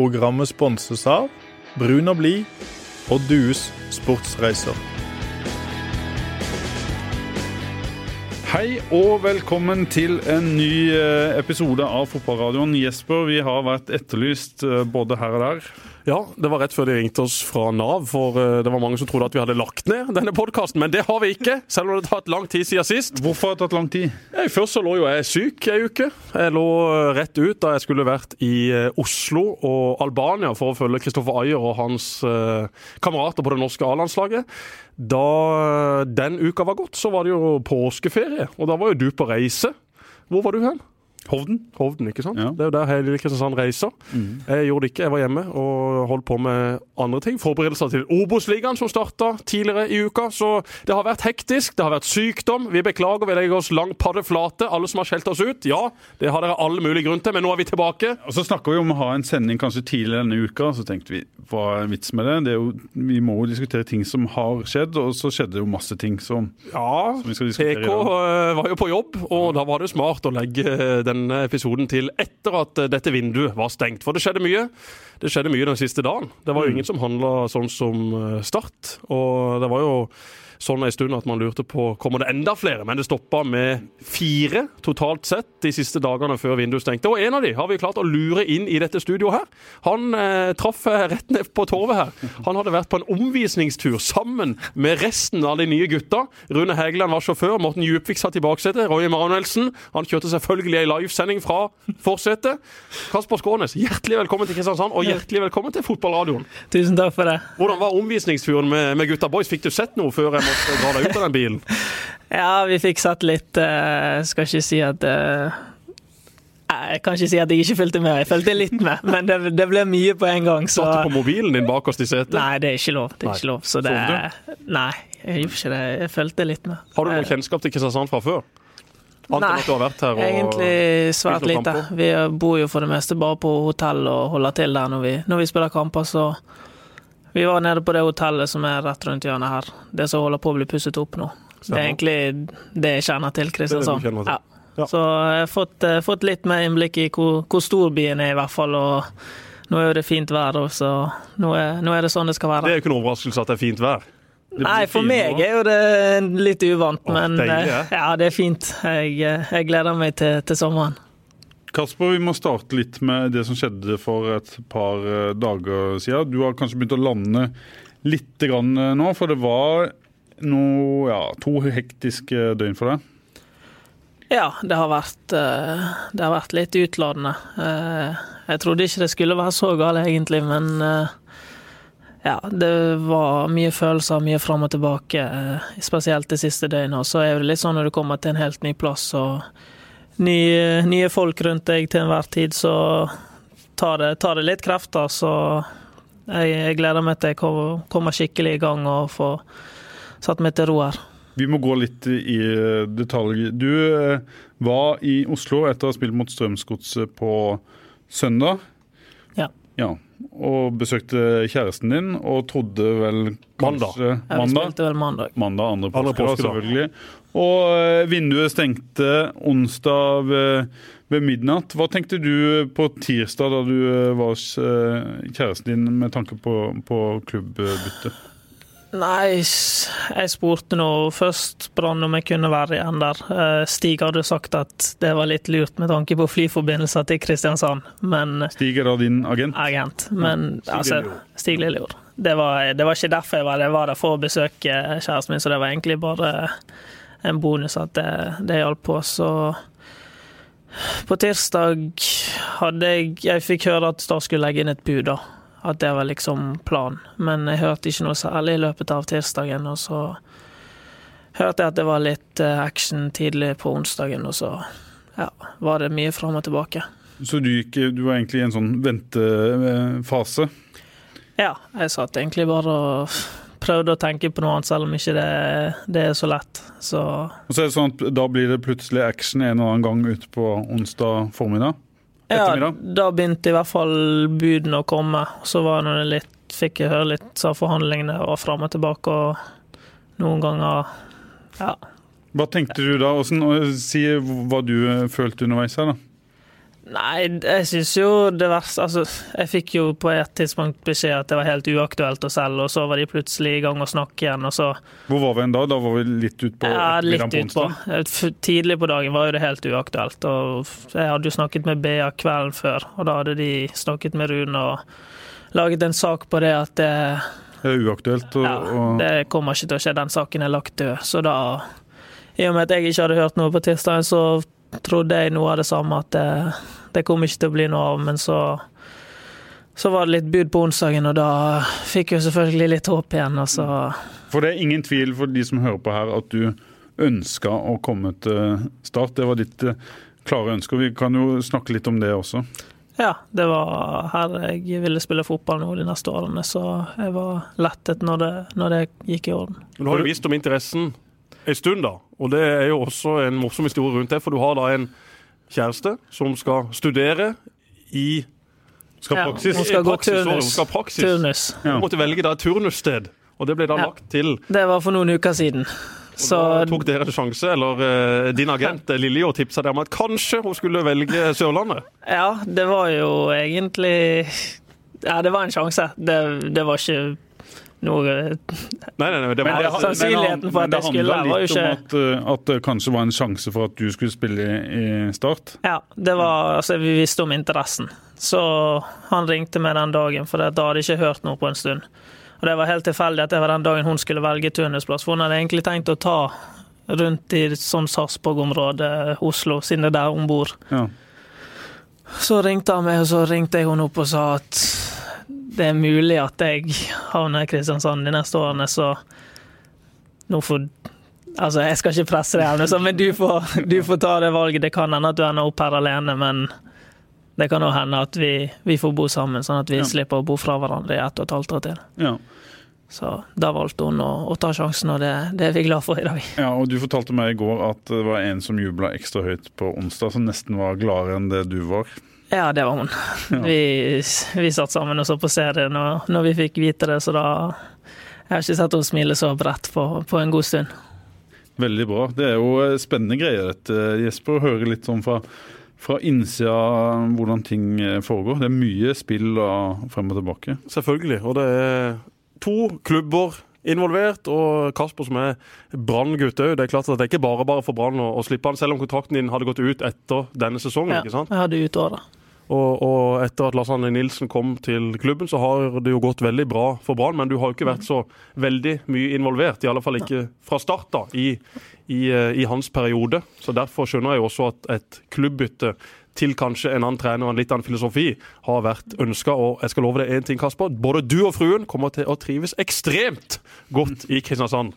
Programmet sponses av Brun og blid og Dues sportsreiser. Hei og velkommen til en ny eh, episode av Fotballradioen. Jesper, vi har vært etterlyst eh, både her og der. Ja, det var rett før de ringte oss fra Nav, for eh, det var mange som trodde at vi hadde lagt ned denne podkasten. Men det har vi ikke, selv om det har tatt lang tid siden sist. Hvorfor har det tatt lang tid? Ja, først så lå jo jeg syk ei uke. Jeg lå rett ut da jeg skulle vært i Oslo og Albania for å følge Kristoffer Ayer og hans eh, kamerater på det norske A-landslaget. Da den uka var gått, så var det jo påskeferie, og da var jo du på reise. Hvor var du hen? Hovden. Hovden, ikke sant? Ja. Det er jo der hele Kristiansand reiser. Jeg gjorde det ikke, jeg var hjemme og holdt på med andre ting. Forberedelser til Obos-ligaen som starta tidligere i uka. Så det har vært hektisk, det har vært sykdom. Vi beklager, vi legger oss lang paddeflate. Alle som har skjelt oss ut. Ja, det har dere alle mulige grunn til, men nå er vi tilbake. Og Så snakker vi om å ha en sending kanskje tidligere denne uka. Så tenkte vi hva er vits med det? det er jo, vi må jo diskutere ting som har skjedd, og så skjedde det jo masse ting som Ja, Som vi skal diskutere i PK eh, var jo på jobb, og da var det smart å legge eh, denne episoden til etter at dette vinduet var stengt. For det skjedde mye. Det skjedde mye den siste dagen. Det var jo ingen som handla sånn som eh, Start. Og det var jo sånn en stund at man lurte på kommer det enda flere, men det stoppa med fire totalt sett de siste dagene før vinduet stengte. Og en av de har vi klart å lure inn i dette studioet her. Han eh, traff eh, rett ned på torvet her. Han hadde vært på en omvisningstur sammen med resten av de nye gutta. Rune Hægeland var sjåfør, Morten Djupvik satt i baksetet, Roy Emanuelsen. Han kjørte selvfølgelig ei livesending fra forsetet. Kasper Skånes, hjertelig velkommen til Kristiansand, og hjertelig velkommen til Fotballradioen. Tusen takk for det. Hvordan var omvisningsturen med, med gutta boys? Fikk du sett noe før jeg måtte dra deg ut av den bilen? Ja, vi fikk satt litt uh, Skal ikke si at uh, Jeg kan ikke si at jeg ikke fulgte med. Jeg fulgte litt med, men det, det ble mye på en gang, så Satt du på mobilen din bakerst i setet? Nei, det er ikke lov. Det er ikke lov. Så det Nei, jeg gjorde ikke det. Jeg fulgte litt med. Har du noe kjennskap til Kristiansand fra før? Annet Nei, Egentlig svært lite. Vi bor jo for det meste bare på hotell og holder til der når vi, når vi spiller kamper, så vi var nede på det hotellet som er rett rundt hjørnet her. Det som holder på å bli pusset opp nå. Det er egentlig det jeg kjenner til Kristiansand. kjenner til. Ja. Ja. Så jeg har fått, eh, fått litt mer innblikk i hvor, hvor stor byen er, i hvert fall. Og nå er jo det fint vær, så nå er, nå er det sånn det skal være. Det er jo ikke noen overraskelse at det er fint vær. Nei, for meg er jo det litt uvant, Å, men deilig, eh, ja. ja, det er fint. Jeg, eh, jeg gleder meg til, til sommeren. Kasper, vi må starte litt med det som skjedde for et par eh, dager siden. Du har kanskje begynt å lande litt grann eh, nå, for det var noe, ja, to hektiske døgn for deg. Ja, det har vært, eh, det har vært litt utladende. Jeg trodde ikke det skulle være så galt, egentlig, men ja, det var mye følelser, mye fram og tilbake, spesielt det siste døgnet. Og så er det litt sånn når du kommer til en helt ny plass og nye, nye folk rundt deg til enhver tid, så tar det, tar det litt krefter. Så jeg, jeg gleder meg til jeg kommer kommer skikkelig i gang og får satt meg til ro her. Vi må gå litt i eh, detalj. Du eh, var i Oslo etter å ha spilt mot Strømsgodset på søndag. Ja. Ja, Og besøkte kjæresten din, og trodde vel Mandag. kanskje Ja, vi spilte vel mandag. Mandag, andre Andre påske, da, påske, da. selvfølgelig. Og eh, vinduet stengte onsdag ved, ved midnatt. Hva tenkte du på tirsdag da du eh, var hos eh, kjæresten din med tanke på, på klubbbytte? Nei, jeg spurte nå først Brann om jeg kunne være igjen der. Stig hadde sagt at det var litt lurt med tanke på flyforbindelser til Kristiansand, men Stig er da din agent? agent. Men Stig altså. Stig Lillejord. Det var, det var ikke derfor jeg var der, jeg var der for å besøke kjæresten min, så det var egentlig bare en bonus at det, det hjalp på. Så på tirsdag hadde jeg Jeg fikk høre at Start skulle legge inn et bud, da. At det var liksom planen. Men jeg hørte ikke noe særlig i løpet av tirsdagen, og så hørte jeg at det var litt eh, action tidlig på onsdagen, og så ja, var det mye fram og tilbake. Så du, gikk, du var egentlig i en sånn ventefase? Ja, jeg satt egentlig bare og prøvde å tenke på noe annet, selv om ikke det, det er så lett. Så Og så er det sånn at Da blir det plutselig action en eller annen gang ute på onsdag formiddag? ja, da begynte i hvert fall budene å komme. Så var det litt, fikk jeg høre litt av forhandlingene og fram og tilbake, og noen ganger Ja. Hva tenkte du da? Hvordan, si hva du eh, følte underveis her, da. Nei, jeg syns jo det verste Altså, jeg fikk jo på et tidspunkt beskjed at det var helt uaktuelt å selge, og så var de plutselig i gang å snakke igjen, og så Hvor var vi en da? Da var vi litt utpå Ja, litt utpå. Tidlig på dagen var jo det helt uaktuelt, og jeg hadde jo snakket med BA kvelden før, og da hadde de snakket med Rune og laget en sak på det at det, Det er uaktuelt. Og, ja, det kommer ikke til å skje, den saken er lagt død. Så da, i og med at jeg ikke hadde hørt noe på tirsdag, så trodde jeg noe av det samme, at det, kom ikke til å bli noe av, men så så var det litt bud på onsdagen, og da fikk jeg selvfølgelig litt håp igjen. Og så For det er ingen tvil for de som hører på her, at du ønska å komme til Start. Det var ditt eh, klare ønske. og Vi kan jo snakke litt om det også. Ja, det var her jeg ville spille fotball nå de neste årene, så jeg var lettet når det, når det gikk i orden. Du har jo visst om interessen en stund, da. Og det er jo også en morsom historie rundt det, for du har da en kjæreste som skal studere i Skal Ja, praksis. hun skal praksis, gå turnus. Hun skal praksis. Turnus. Ja. Hun måtte velge da et turnussted, og det ble da Ja. lagt til. Det var for noen uker siden. Og Så da tok dere en sjanse, eller uh, din agent Lilje, og tipsa deg om at kanskje hun skulle velge Sørlandet. ja, det var jo egentlig Ja, det var en sjanse. Det, det var ikke noe Nei, nei, nei, det var men, sannsynligheten for at det jeg skulle handla var jo ikke- at, eh, at det kanskje var en sjanse for at du skulle spille i i Start. Ja, det var Altså, vi visste om interessen. Så han ringte meg den dagen, for da hadde jeg ikke hørt noe på en stund. Og det var helt tilfeldig at det var den dagen hun skulle velge turnusplass, for hun hadde egentlig tenkt å ta rundt i sånn Sarpsborg-området, Oslo, siden det er der hun bor. Ja. Så ringte han meg, og så ringte jeg henne opp og sa at det er mulig at jeg havner i Kristiansand de neste årene, så nå får Altså, jeg skal ikke presse deg, men du får, du får ta det valget. Det kan hende at du ender opp her alene, men det kan òg hende at vi, vi får bo sammen, sånn at vi Ja. slipper å bo fra hverandre i ett og et halvt år til. Ja. Så da valgte hun å, å ta sjansen, og det, det er vi glad for i dag. ja, og du fortalte meg i går at det var en som jubla ekstra høyt på onsdag, som nesten var gladere enn det du var. Ja, det var hun. Ja. Vi, vi satt sammen og så på serien, og når vi fikk vite det, så da Jeg har ikke sett henne smile så bredt på, på en god stund. Veldig bra. Det er jo eh, spennende greier dette, Jesper, å høre litt sånn fra, fra innsida hvordan ting eh, foregår. Det er mye spill og frem og tilbake. Selvfølgelig. Og det er to klubber involvert, og Kasper som er Brann-gutt òg. Det er klart at det er ikke bare bare for Brann å, å slippe han, selv om kontrakten din hadde gått ut etter denne sesongen. Ja, ikke sant? jeg hadde ut året. Og, og etter at Lars Arne Nilsen kom til klubben, så har det jo gått veldig bra for Brann, men du har jo ikke vært så veldig mye involvert, i alle fall ikke fra start da, i, i, eh, i hans periode. Så derfor skjønner jeg jo også at et klubbbytte til kanskje en annen trener og en litt annen filosofi har vært ønska. Og jeg skal love deg én ting, Kasper. Både du og fruen kommer til å trives ekstremt godt i Kristiansand.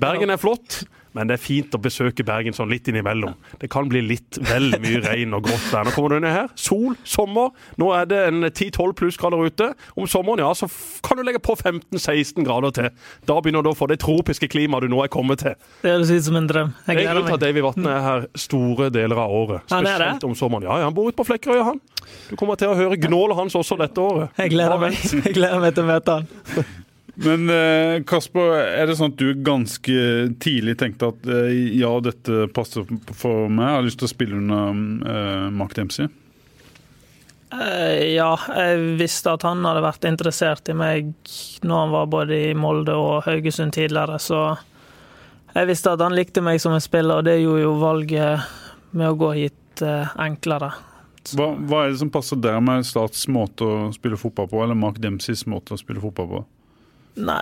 Bergen er flott, men det er fint å besøke Bergen sånn litt innimellom. Det kan bli litt vel mye regn og grått der. Nå kommer du ned her. Sol, sommer. Nå er det en 10-12 plussgrader ute. Om sommeren ja, så kan du legge på 15-16 grader til. Da begynner du å få det tropiske klimaet du nå er kommet til. Det høres ut som en drøm. Jeg Det er gleder grunnen til at meg. Davy Vatne er her store deler av året. Er det? Spesielt om sommeren. Ja, ja, han bor ute på Flekkerøya, han. Du kommer til å høre gnålet hans også dette året. Jeg gleder meg, jeg gleder meg til å møte han. Men eh, Kasper, er det sånn at du ganske tidlig tenkte at eh, ja, dette passer for meg, jeg har lyst til å spille under eh, Mark Dempsey? Ja, jeg visste at han hadde vært interessert i meg når han var både i Molde og Haugesund tidligere, så jeg visste at han likte meg som en spiller, og det gjorde jo valget med å gå hit enklere. Hva, hva er det som passer der med Stats måte å spille fotball på, eller Mark Dempseys måte å spille fotball på? Nei,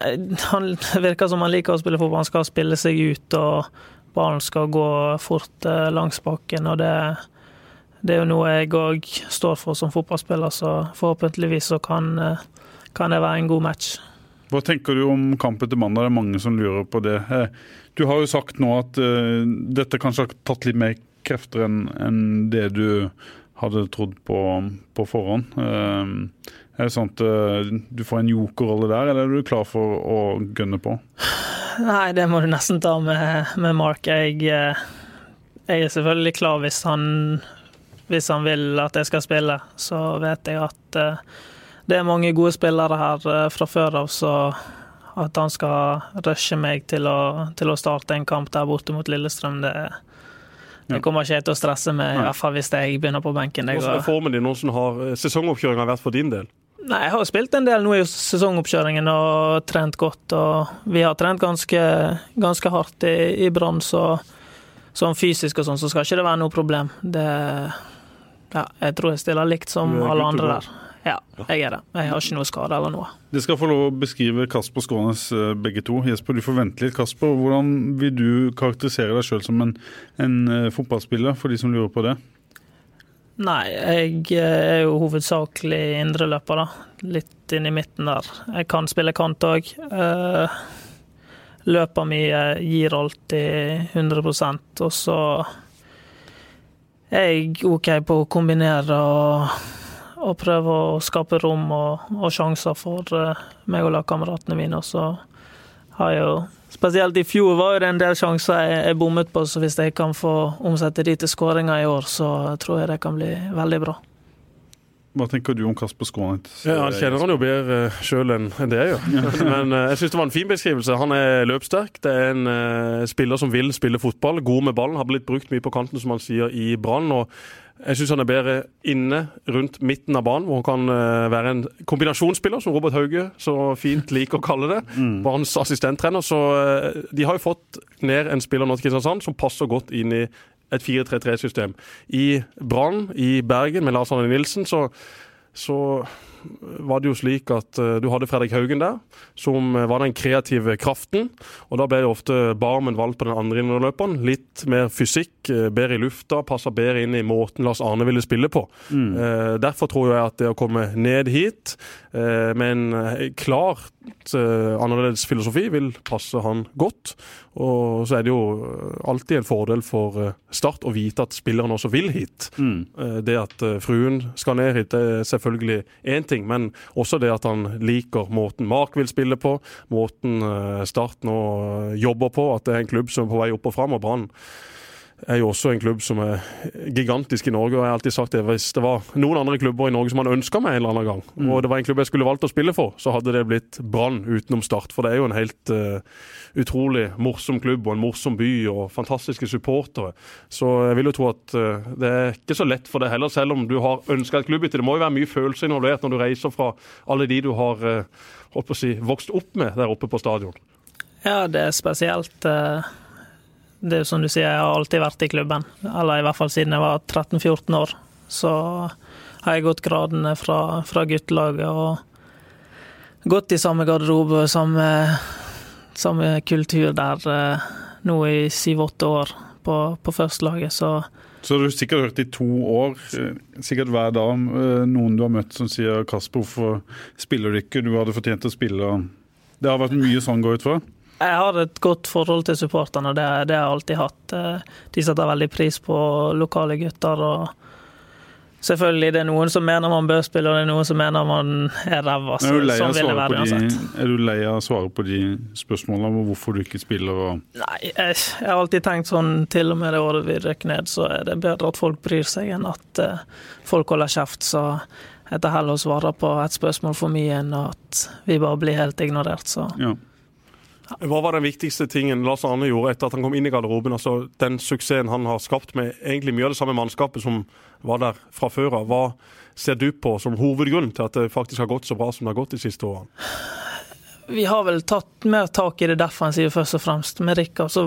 han virker som han liker å spille fotball. Han skal spille seg ut, og ballen skal gå fort eh, langs bakken. Og det, det er jo noe jeg òg står for som fotballspiller, så forhåpentligvis så kan, eh, kan det være en god match. Hva tenker du om kampen til mandag? Det er mange som lurer på det. Eh, Du har jo sagt nå at dette kanskje har tatt litt mer krefter enn det du hadde trodd på på forhånd. Eh, er det sånn at eh, du får en jokerrolle der, eller er du klar for å gønne på? Nei, det må du nesten ta med, med Mark. Jeg, eh, jeg er selvfølgelig klar hvis han, hvis han vil at jeg skal spille. Så vet jeg at eh, det er mange gode spillere her fra før av, så at han skal rushe meg til å, til å starte en kamp der borte mot Lillestrøm, det, Det kommer ikke jeg til å stresse med, i hvert fall hvis jeg begynner på benken. Det Hvordan er formen din? Hvordan har sesongoppkjøringa vært for din del? Nei, jeg har spilt en del nå i sesongoppkjøringen og trent godt. Og vi har trent ganske, ganske hardt i, i Brann, så sånn fysisk og sånn, så skal ikke det være noe problem. Det Ja, jeg tror jeg stiller likt som alle andre der. Ja, jeg er det. Jeg har ikke noe skade eller noe. Det skal få lov å beskrive Kasper Skånes eh, begge to. Jesper, du får vente litt. Kasper, hvordan vil du karakterisere deg sjøl som en, en eh, fotballspiller, for de som lurer på det? Nei, jeg er jo hovedsakelig indreløper, da. Litt inn i midten der. Jeg kan spille kant òg. Løpet mi eh, gir alltid 100% og så er jeg OK på å kombinere og, og prøve å skape rom og, og sjanser for eh, meg og lagkameratene mine. Og så har jeg jo Spesielt i fjor var det en del sjanser jeg, jeg bommet på, så hvis jeg kan få omsette de til skåringer i år, så tror jeg det kan bli veldig bra. Hva tenker du om Kasper Skånet? Ja, Han kjenner han jo bedre sjøl enn det jeg gjør. Men eh, jeg syns det var en fin beskrivelse. Han er løpssterk. Det er en eh, spiller som vil spille fotball. God med ballen. Har blitt brukt mye på kanten, som han sier, i Brann. og jeg syns han er bedre inne rundt midten av banen, hvor han kan eh, være en kombinasjonsspiller, som Robert Hauge så fint liker å kalle det. Barns assistenttrener. Så eh, de har jo fått ned en spiller nå til Kristiansand som passer godt inn i et 4-3-3-system. I Brann, i Bergen med Lars Arne Nilsen, så, så var det jo slik at eh, du hadde Fredrik Haugen der, som eh, var den kreative kraften. Og da ble det ofte Barmen valgt på den andre innerløperen. Litt mer fysikk, eh, bedre i lufta, passa bedre inn i måten Lars Arne ville spille på. Mm. derfor tror jeg at det å komme ned hit med en klart annerledes filosofi vil passe han godt. Og så er det jo alltid en fordel for Start å vite at spilleren også vil hit. Mm. Det at fruen skal ned hit, det er selvfølgelig én ting, men også det at han liker måten Mark vil spille på, måten eh, Start nå eh, jobber på, at det er en klubb som er på vei opp og fram. og Brann er jo også en klubb som er gigantisk i Norge. og jeg har alltid sagt det, Hvis det var noen andre klubber i Norge som han ønska meg en eller annen gang, og det var en klubb jeg skulle valgt å spille for, så hadde det blitt Brann utenom Start. For det er jo en helt uh, utrolig morsom klubb og en morsom by og fantastiske supportere. Så jeg vil jo tro at uh, det er ikke så lett for deg heller, selv om du har ønska et klubb etter. Det må jo være mye følelser involvert når du reiser fra alle de du har uh, holdt på å si, vokst opp med der oppe på stadion. Ja, det er spesielt. eh, Det er jo som du sier, jeg har alltid vært i klubben. Eller i hvert fall siden jeg var 13-14 år. Så har jeg gått gradene fra, fra guttelaget og gått i samme garderobe, samme, samme kultur der eh, nå i syv-åtte år på, på førstelaget. Så Så du sikkert hørt i to år, eh, sikkert hver dag, eh, noen du har møtt som sier 'Kasper, hvorfor spiller du ikke? Du hadde fortjent å spille'. Det har vært mye sånn, går ut fra? Jeg har et godt forhold til supporterne, det, det har jeg alltid hatt. Eh, De setter veldig pris på lokale gutter. og Selvfølgelig, det er noen som mener man bør spille, og det er noen som mener man er ræva. Er Sånn vil det være uansett. er du lei av å svare på de spørsmålene om hvorfor du ikke spiller? Og Nei, jeg, jeg har alltid tenkt sånn, til og med det året vi røk ned, så er det bedre at folk bryr seg enn at uh, folk holder kjeft. Så jeg tar heller å svare på et spørsmål for mye enn at vi bare blir helt ignorert. Så ja. Hva var den viktigste tingen Lars Arne gjorde etter at han kom inn i garderoben? Altså Den suksessen han har skapt med egentlig mye av det samme mannskapet som var der fra før av. Hva ser du på som hovedgrunn til at det faktisk har gått så bra som det har gått de siste årene? Vi har vel tatt mer tak i det defensive først og fremst. Med Rikard så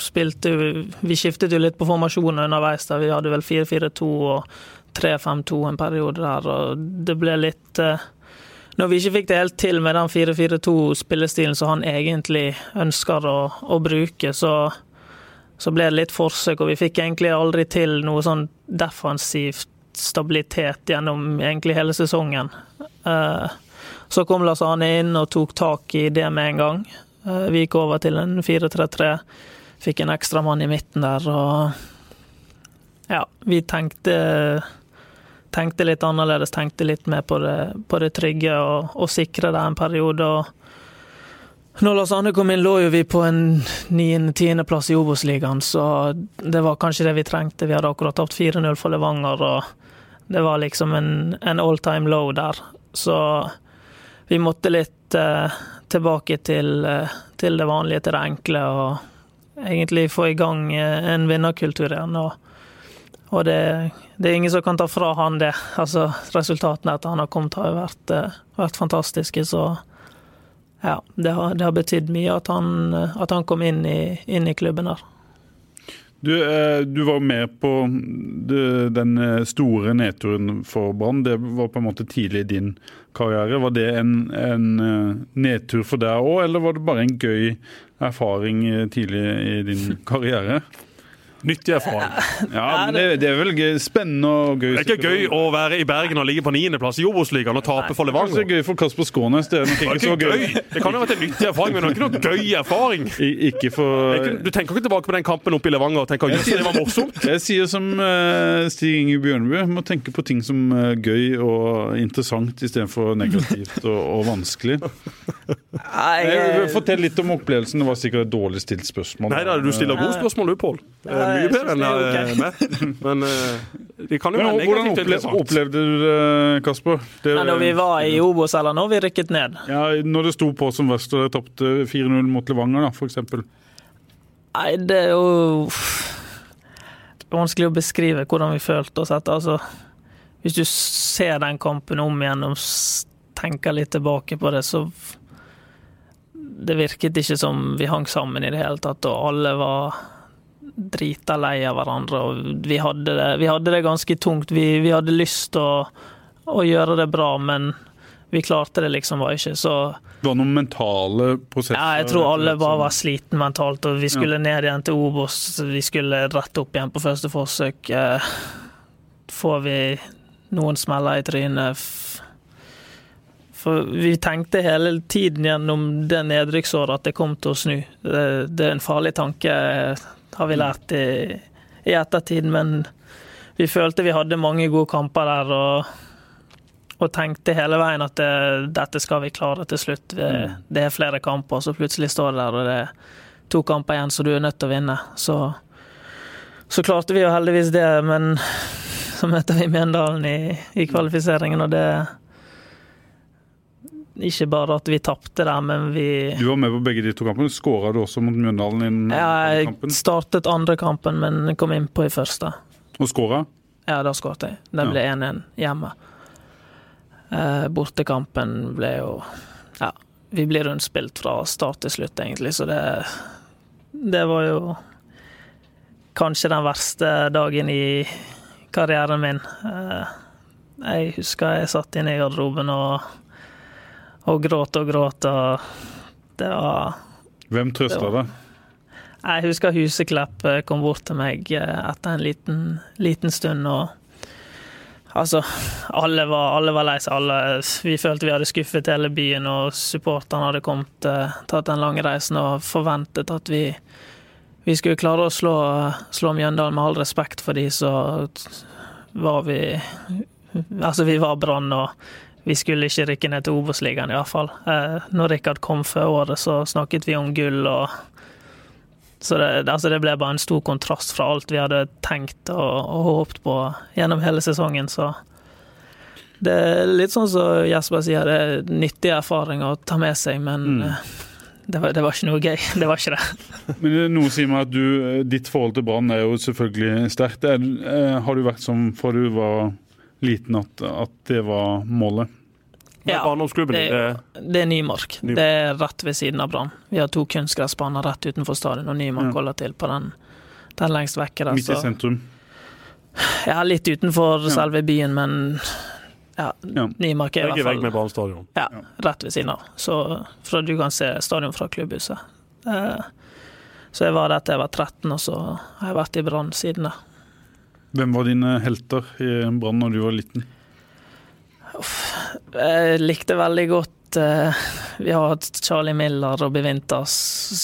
spilte vi Vi skiftet jo litt på formasjonen underveis. der Vi hadde vel 4-4-2 og 3-5-2 en periode der, og det ble litt eh, Når vi ikke fikk det helt til med den 4-4-2-spillestilen som han egentlig ønsker å, å bruke, så, så ble det litt forsøk, og vi fikk egentlig aldri til noe sånn defensivt stabilitet gjennom egentlig hele sesongen. Eh, så kom Lars Arne inn og tok tak i det med en gang. Eh, Vi gikk over til en 4-3-3. Fikk en ekstramann i midten der, og ja, vi tenkte tenkte litt annerledes, tenkte litt mer på det, på det trygge og, og sikre det en periode. og når Lars Anne kom inn, lå jo vi på en 9.-10.-plass i Obos-ligaen, så det var kanskje det vi trengte. Vi hadde akkurat tapt 4-0 for Levanger, og det var liksom en, en all time low der. Så vi måtte litt eh, tilbake til, eh, til det vanlige, til det enkle. og egentlig få i gang eh, en vinnerkultur igjen. Og, og det, det, er ingen som kan ta fra han det. Altså, Resultatene etter han har kommet, har vært, eh, vært fantastiske. Så ja, det har, det har betydd mye at han, at han kom inn i, inn i klubben der. Du, eh, du, var med på den store nedturen for Brann. Det var på en måte tidlig i din karriere. Var det en, en nedtur for deg òg, eller var det bare en gøy erfaring tidlig i din karriere? Nyttig erfaring. Ja, men det, det, er vel gøy, spennende og gøy. Det er ikke gøy å være i Bergen og ligge på niendeplass i Obos-ligaen og tape for Levanger. Det er gøy for Kasper Skånes. Det, er det, ikke gøy. det kan jo ha vært en nyttig erfaring, men det er ikke noe gøy erfaring. I, ikke for... Ikke, du tenker ikke tilbake på den kampen oppe i Levanger og tenker at det var morsomt? Jeg sier som uh, Stig Inge Bjørnebø, må tenke på ting som uh, gøy og interessant istedenfor negativt og, og vanskelig. Nei, Fortell litt om opplevelsen. Det var sikkert et dårlig stilt spørsmål. Nei da, du stiller gode spørsmål du, Pål. Mye bedre enn okay. med. Men uh, de kan jo være. Hvordan opplevde du det, Kasper? Det, Nei, når vi var i Obos, eller når vi rykket ned? Ja, Når det sto på som verst og dere tapte 4-0 mot Levanger, da, f.eks. Nei, det er jo vanskelig å beskrive hvordan vi følte oss etter. Altså, hvis du ser den kampen om igjen og tenker litt tilbake på det, så Det virket ikke som vi hang sammen i det hele tatt, og alle var drita lei av hverandre. og Vi hadde det, vi hadde det ganske tungt. Vi, vi hadde lyst til å, å, gjøre det bra, men vi klarte det liksom bare ikke. Så Det var noen mentale prosesser? Ja, jeg tror alle bare var sliten mentalt. og Vi skulle ja. ned igjen til Obos, vi skulle rett opp igjen på første forsøk. Eh, får vi noen smeller i trynet for vi tenkte hele tiden gjennom det nedrykksåret at det kom til å snu. Det, det er en farlig tanke har vi lært i, i ettertid. Men vi følte vi hadde mange gode kamper der, og, og tenkte hele veien at det, dette skal vi klare til slutt. Vi, mm. Det er flere kamper, så plutselig står det der, og det er to kamper igjen, så du er nødt til å vinne. Så, så klarte vi jo heldigvis det, men så møter vi Mjøndalen i, i kvalifiseringen, og det ikke bare at vi tapte der, men vi Du var med på begge de to kampene. Skåra du også mot Mjøndalen i ja, Jeg startet andre kampen, men kom inn på i første. Og skåra? Ja, da skåret jeg. Det ble 1-1 ja. hjemme. Eh, bortekampen ble jo Ja, vi ble rundspilt fra start til slutt, egentlig, så det Det var jo kanskje den verste dagen i karrieren min. Eh, jeg husker jeg satt inne i garderoben og og gråt og gråt, og det var Hvem trøsta deg? Jeg husker Huseklepp kom bort til meg eh, etter en liten, liten stund, og Altså, alle var, alle var lei seg. Vi følte vi hadde skuffet hele byen, og supporterne hadde kommet, eh, tatt den lange reisen og forventet at vi, vi skulle klare å slå, slå Mjøndalen. Med all respekt for de, så var vi Altså, vi var Brann, og vi skulle ikke rykke ned til Obos-ligaen, iallfall. Eh, når Rikard kom før året, så snakket vi om gull og Så det, altså det ble bare en stor kontrast fra alt vi hadde tenkt og, og håpet på gjennom hele sesongen, så det er litt sånn som Jesper sier, det er nyttig erfaring å ta med seg, men mm. Eh, det, var, det, var, ikke noe gøy. Det var ikke det. Men noe sier meg at du, ditt forhold til Brann er jo selvfølgelig sterkt. Eh, har du vært som fra du var liten at, at det var målet? Ja, det, det er Nymark. Det er rett ved siden av Brann. Vi har to kunstgressbaner rett utenfor stadion, og Nymark ja. holder til på den, den lengst vekke der. Midt i sentrum? Ja, litt utenfor ja. selve byen, men ja, ja. Nymark er i hvert fall med Brann Ja, rett ved siden av. Så fra du kan se stadion fra klubbhuset. Eh, så jeg var der til jeg var 13, og så har jeg vært i Brann siden da. Hvem var dine helter i Brann når du var liten? Jeg likte veldig godt uh, Vi har hatt Charlie Miller, Robbie Winters,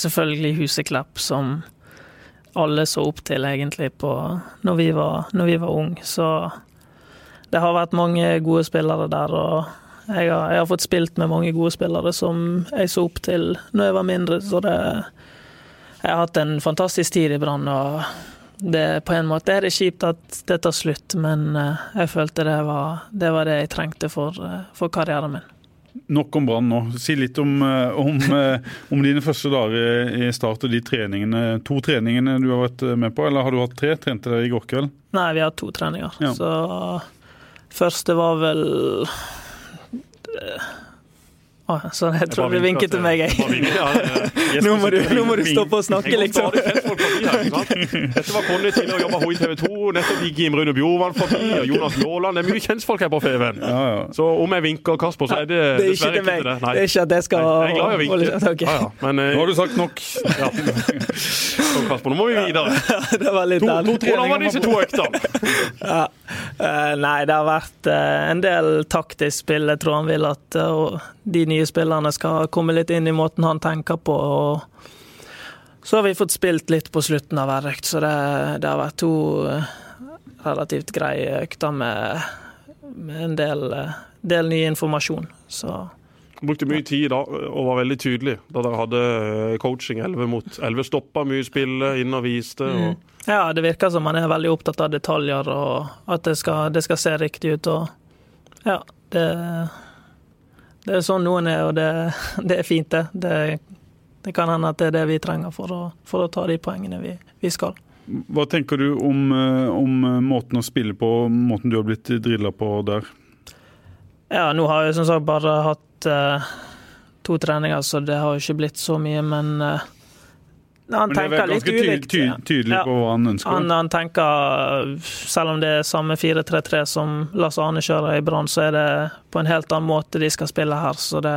selvfølgelig Huseklepp, som alle så opp til, egentlig, på, når vi var, når vi var unge. Så det har vært mange gode spillere der, og jeg har, jeg har, fått spilt med mange gode spillere som jeg så opp til når jeg var mindre, så det Jeg har hatt en fantastisk tid i Brann. og det, på en måte er det kjipt at det tar slutt, men eh, jeg følte det var det, var det jeg trengte for, eh, for, karrieren min. Nok om Brann nå. Si litt om, eh, om, om, dine første dager i start og de treningene, to treningene du har vært med på. Eller har du hatt tre? Trente dere i går kveld? Nei, vi har hatt to treninger. Ja. Så første var vel Oh, sånn, jeg tror du vinket til meg, jeg. nå, må du, nå må du stoppe å snakke, liksom. Dette var Conny tidligere jobba i TV 2. Nettopp gikk Jim Rune Bjorvann forbi, og Jonas Laaland. Det er mye kjentfolk her på Feven. Ja, ja. Så om jeg vinker Kasper, så er det, det er ikke til Det. det er ikke at jeg skal Jeg er glad i å vinke. Okay. Ja, Men, uh, nå har du sagt nok. Ja. Så Kasper, nå må vi videre. det var litt to, to Hvordan var disse to øktene? ja. uh, nei, det har vært uh, en del taktisk spill. Jeg tror han vil at de nye spillerne skal komme litt inn i måten han tenker på. og Så har vi fått spilt litt på slutten av hver økt, så det, det, har vært to eh, relativt greie økter med, med en del, eh, del, ny informasjon. Så Brukte mye tid da, og var veldig tydelig da dere hadde eh, coaching 11 mot 11. Stoppa mye spillet, inn og viste. Og... Mm. Ja, det virker som man er veldig opptatt av detaljer og at det skal, det skal se riktig ut. og ja, det det er sånn noen er, og det, det er fint, det. det. det. kan hende at det er det vi trenger for å, for å ta de poengene vi, vi, skal. Hva tenker du om, eh, om, eh, måten å spille på, måten du har blitt drilla på der? Ja, nå har jeg som sagt bare hatt uh, to treninger, så det har jo ikke blitt så mye, men uh, han Men det er ganske tydelig, på hva han ønsker? Han, han, tenker, selv om det er samme 4-3-3 som Lars Arne kjører i Brann, så er det på en helt annen måte de skal spille her. Så det,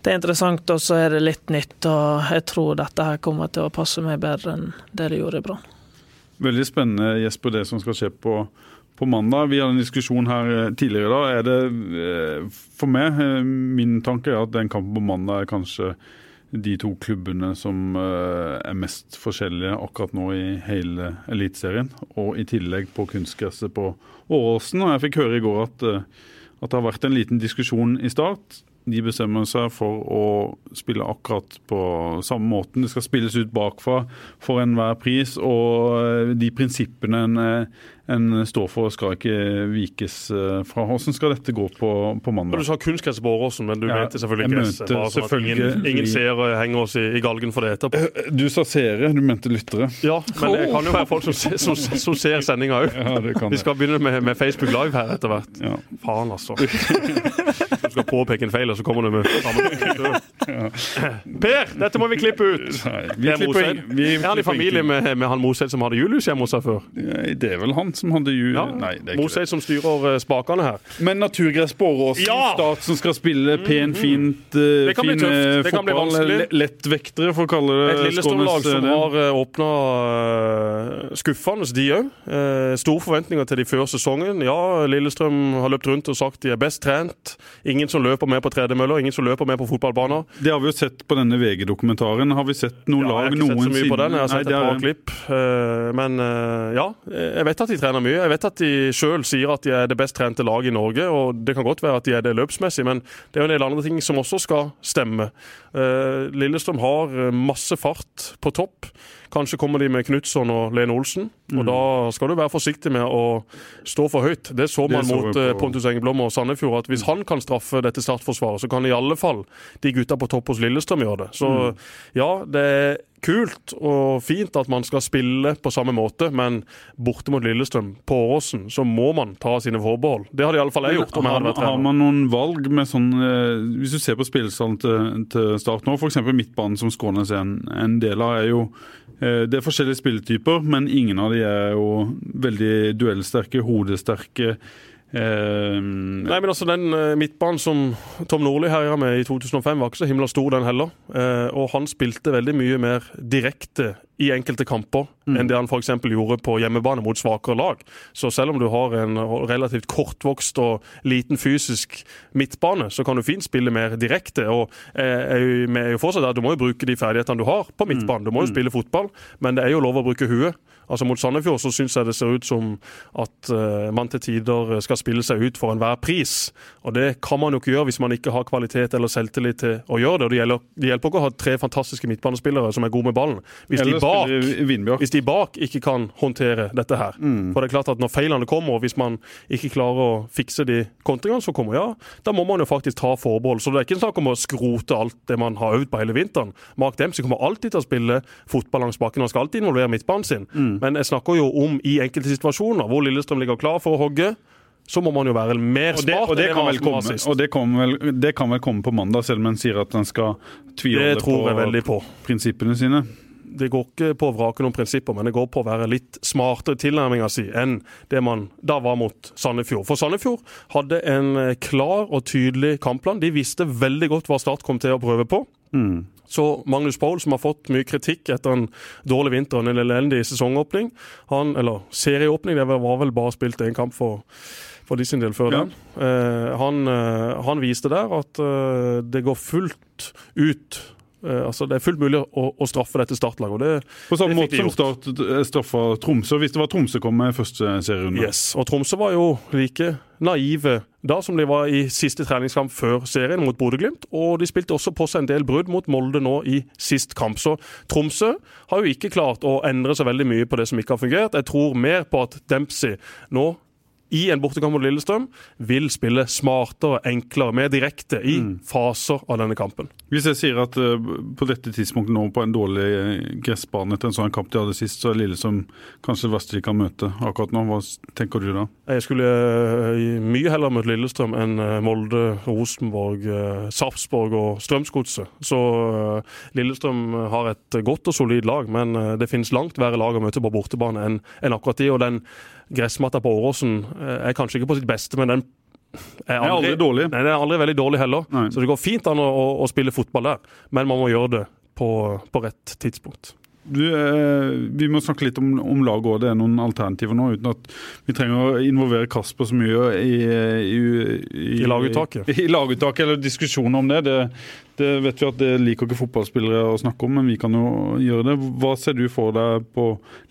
det er interessant, og så er det litt nytt. Og jeg tror dette her kommer til å passe meg bedre enn det det gjorde i Brann. Veldig spennende, Jesper, det som skal skje på, på mandag. Vi hadde en diskusjon her eh, tidligere da. Er det, eh, for meg, eh, min tanke er at den kampen på mandag er kanskje de to klubbene som eh, er mest forskjellige akkurat nå i hele Eliteserien. Og i tillegg på kunstgresset på Åråsen. Og jeg fikk høre i går at, eh, at det har vært en liten diskusjon i start. De bestemmer seg for å spille akkurat på samme måten. Det skal spilles ut bakfra for enhver pris. Og eh, de prinsippene en en står for, skal ikke vikes eh, fra. Hvordan skal dette gå på, på mandag? Du sa kunstgress på Åråsen, men du ja, mente selvfølgelig gress. Sånn at ingen, ingen seere henger oss i, i, galgen for det etterpå. Eh, du sa seere, du mente lyttere. Ja, men det kan jo være folk som, som, som ser sendinga òg. Ja, Vi skal begynne med, med, Facebook Live her etter hvert. Ja. Faen, altså. Skal påpeke en feil, og så kommer du med Per, dette må vi klippe ut! Vi klipper, vi, er han i familie med, med han Moseth som hadde julehus hjemme hos seg før? Det er vel han som hadde ju... Ja, Nei, det er ikke det. som styrer uh, spakene her. Men naturgress på Åråsen, ja! stat som skal spille pen, mhm. fint, uh, kan fin bli vanskelig. Lettvektere, for å kalle det. Et Lillestrøm-lag som har åpna uh, skuffende, de òg. Uh, store forventninger til de før sesongen. Ja, Lillestrøm har løpt rundt og sagt de er best trent. Ingen som løper med på tredemøller, ingen som løper med på fotballbaner. Det har vi jo sett på denne VG-dokumentaren. Har vi sett noen lag noensinne? Jeg har ikke sett så mye på den, jeg har sett Nei, et par klipp. men ja, jeg vet at de trener mye. Jeg vet at de sjøl sier at de er det best trente laget i Norge, og det kan godt være at de er det løpsmessig, men det er jo en del andre ting som også skal stemme. Eh, Lillestrøm har eh, masse fart på topp. Kanskje kommer de med Knutson og Lene Olsen. og mm. Da skal du være forsiktig med å stå for høyt. Det så man det så mot eh, Pontus Engeblom og Sandefjord. at Hvis han kan straffe dette startforsvaret, så kan i alle fall de gutta på topp hos Lillestrøm gjøre det. Så mm. ja, det er kult og fint at man skal spille på samme måte, men borte mot Lillestrøm, på Åsen, så må man ta sine forbehold. Det hadde iallfall jeg gjort. om jeg hadde vært Har man noen valg med sånn Hvis du ser på spillestallen til, til Start nå, f.eks. midtbanen som Skånes er en, en del av, er jo Eh, det er forskjellige spilletyper, men ingen av de er jo veldig duellsterke, hodesterke. Eh, Nei, men altså Den uh, midtbanen som Tom Nordli herja med i 2005, var ikke så himla stor, den heller. Uh, og han spilte veldig mye mer direkte i enkelte kamper mm. enn det han f.eks. gjorde på hjemmebane mot svakere lag. Så selv om du har en relativt kortvokst og liten fysisk midtbane, så kan du fint spille mer direkte. og eh, er jo fortsatt at Du må jo bruke de ferdighetene du har på mm. midtbanen. Du må jo mm. spille fotball, men det er jo lov å bruke huet. Altså Mot Sandefjord så syns jeg det ser ut som at uh, man til tider skal spille seg ut for enhver pris. Og Det kan man jo ikke gjøre hvis man ikke har kvalitet eller selvtillit til å gjøre det. og Det, gjelder, det hjelper ikke å ha tre fantastiske midtbanespillere som er gode med ballen. Hvis de bak, hvis de bak ikke kan håndtere dette her. For det er klart at når feilene kommer, og hvis man ikke klarer å fikse de kontringene som kommer, ja, da må man jo faktisk ta forbehold. Så det er ikke snakk om å skrote alt det man har øvd på hele vinteren. Mark Dempsey kommer alltid til å spille fotball langs bakken, han skal alltid involvere midtbanen sin. Men jeg snakker jo om i enkelte situasjoner hvor Lillestrøm ligger klar for å hogge. Så må man jo være mer Og det, smart og, det kan vel komme, og det, kan, vel, det kan vel komme på mandag, selv om en sier at en skal tviholde på på. prinsippene sine. Det går ikke på å vrake noen prinsipper, men det går på å være litt smartere i tilnærminga si enn det man da var mot Sandefjord. For Sandefjord hadde en eh, klar og tydelig kampplan. De visste veldig godt hva Start kom til å prøve på. Så Magnus Paul, som har fått mye kritikk etter en dårlig vinter og en elendig sesongåpning, han, eller serieåpning, det var vel bare spilt én kamp for, for de sin del før Ja. den. Eh, han, eh, han viste der at eh, det går fullt ut Altså Det er fullt mulig å, å straffe dette startlaget. og det På samme Det måte som Start eh, straffa Tromsø, hvis det var Tromsø kom med i første serierunde. Yes, og Tromsø var jo like naive da som de var i siste treningskamp før serien mot Bodø-Glimt. Og de spilte også på seg en del brudd mot Molde nå i sist kamp. Så Tromsø har jo ikke klart å endre så veldig mye på det som ikke har fungert. Jeg tror mer på at Dempsey nå i en bortekamp mot Lillestrøm vil spille smartere, enklere, mer direkte i faser av denne kampen. Hvis jeg sier at uh, på dette tidspunktet nå på en dårlig eh, gressbane etter en sånn kamp de hadde sist, så er Lillestrøm kanskje det verste de kan møte akkurat nå. Hva tenker du da? Jeg skulle uh, mye heller møtt Lillestrøm enn Molde, Rosenborg, uh, Sarpsborg og Strømsgodset. Så Lillestrøm har et godt og solid lag, men det finnes langt verre lag å møte på bortebane enn enn akkurat de. Og den gressmatta på Åråsen eh, er kanskje ikke på sitt beste, men den er er aldri dårlig. Nei, den er aldri veldig dårlig heller. Nei. Så det går fint an å, å, å spille fotball der, men man må gjøre det på, på rett tidspunkt. Du, eh, vi må snakke litt om, om laget òg. Det er noen alternativer nå, uten at vi trenger å involvere Kasper så mye i, i, i, I laguttaket. I, laguttaket, eller diskusjoner om det. det. Det vet vi at det liker ikke fotballspillere å snakke om, men vi kan jo gjøre det. Hva ser du for deg på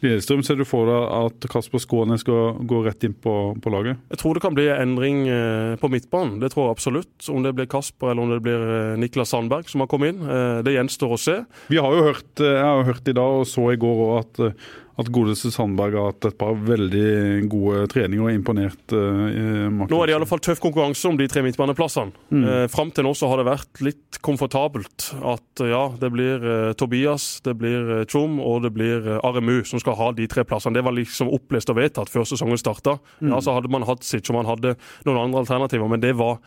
Lillestrøm? Ser du for deg at Kasper Skåne skal gå rett inn på, på laget? Jeg tror det kan bli endring eh, på midtbanen. Det tror jeg absolutt. Om det blir Kasper eller om det blir eh, Niklas Sandberg som har kommet inn, eh, det gjenstår å se. Vi har jo hørt, eh, jeg har hørt i dag og så i går også at, eh, at godeste Sandberg har hatt et par veldig gode treninger og imponert. eh, Nå er det i alle fall tøff konkurranse om de tre midtbaneplassene. Eh, Fram til nå så har det vært litt komfortabelt at eh, ja, det blir eh, Tobias, det blir eh, Tjom og det blir eh, Aremu som skal ha de tre plassene. Det var liksom opplest og vedtatt før sesongen starta. Ja, så hadde man hatt sitt, så man hadde noen andre alternativer, men det var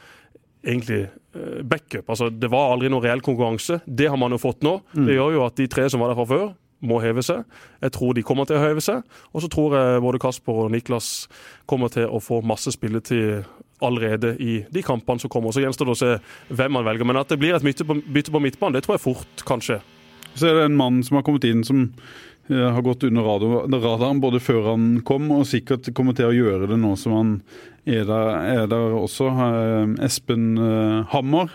egentlig eh, backup. Altså, det var aldri noen reell konkurranse. Det har man jo fått nå. Det gjør jo at de tre som var der fra før, må heve seg. Jeg tror de kommer til å heve seg. Og så tror jeg både Kasper og Niklas kommer til å få masse spilletid allerede i de kampene som kommer. Så gjenstår det å se hvem man velger. Men at det blir et bytte på, midtbanen, det tror jeg fort kan skje. Så er det en mann som har kommet inn som eh, har gått under radaren både før han kom, og sikkert kommer til å gjøre det nå som han er der, er der også. Eh, Espen eh, Hammer,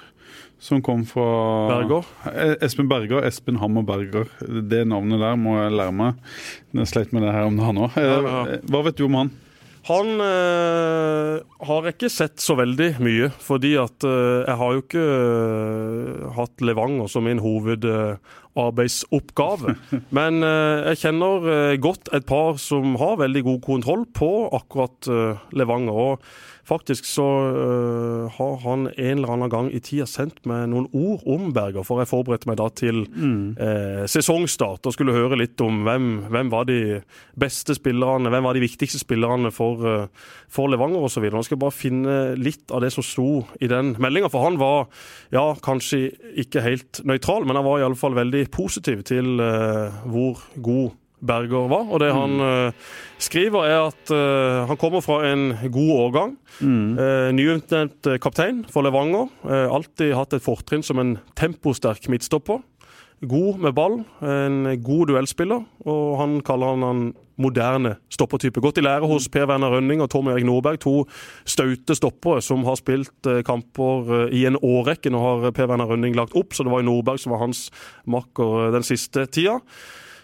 som kom fra Berger. Eh, Espen Berger. Espen Hammer Berger. Det navnet der må jeg lære meg. Jeg sleit med det her om dagen òg. Ja. Hva vet du om han? Han øh, har ikke sett så veldig mye, fordi at øh, jeg har jo ikke øh, hatt Levanger som min hovedarbeidsoppgave. Men eh, jeg kjenner eh, godt et par som har veldig god kontroll på akkurat eh, Levanger. og Faktisk så øh, har han en eller annen gang i tida sendt meg noen ord om Berger, for jeg forberedte meg da til eh, sesongstart og skulle høre litt om hvem, hvem var de beste spillerne, hvem var de viktigste spillerne for, eh, for Levanger osv. Nå skal jeg bare finne litt av det som sto i den meldinga, for han var ja, kanskje ikke helt nøytral, men han var iallfall veldig positiv til eh, hvor god Berger var. Og det han uh, skriver, er at uh, han kommer fra en god årgang. Uh, Nyutnevnt kaptein for Levanger. Alltid hatt et fortrinn som en temposterk midtstopper. God med ball, en god duellspiller, og han kaller han en moderne stoppertype. Gått i lære hos Per Werner Rønning og Tom Erik Nordberg, to staute stoppere som har spilt kamper i en årrekke. Nå har Per Werner Rønning lagt opp, så det var jo Nordberg som var hans makker den siste tida.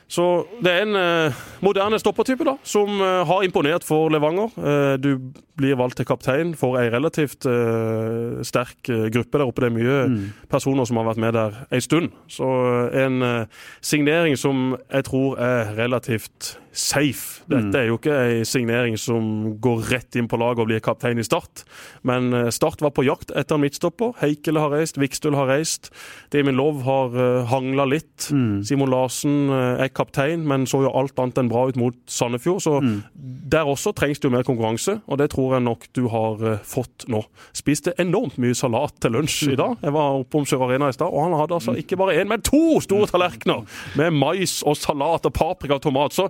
Så det er en eh, moderne stoppertype da, som eh, har imponert for Levanger. Eh, du blir valgt til kaptein for ei relativt eh, sterk eh, gruppe der oppe. Det er mye Mm. personer som har vært med der ei stund. Så eh, en signering som jeg tror er relativt safe. Dette er jo ikke ei signering som går rett inn på laget og blir kaptein i Start. Men eh, Start var på jakt etter en midtstopper. Heikele har reist, Vikstøl har reist. Damien Love har uh, hangla litt. Simon Larsen eh, er kaptein, men så jo alt annet enn bra ut mot Sandefjord. Så der også trengs det jo mer konkurranse, og det tror jeg nok du har eh, fått nå. Spiste enormt mye salat til lunsj i dag. Jeg var oppe om Sør Arena i stad, og han hadde altså ikke bare én, men to store tallerkener med mais og salat og paprika og tomat. Så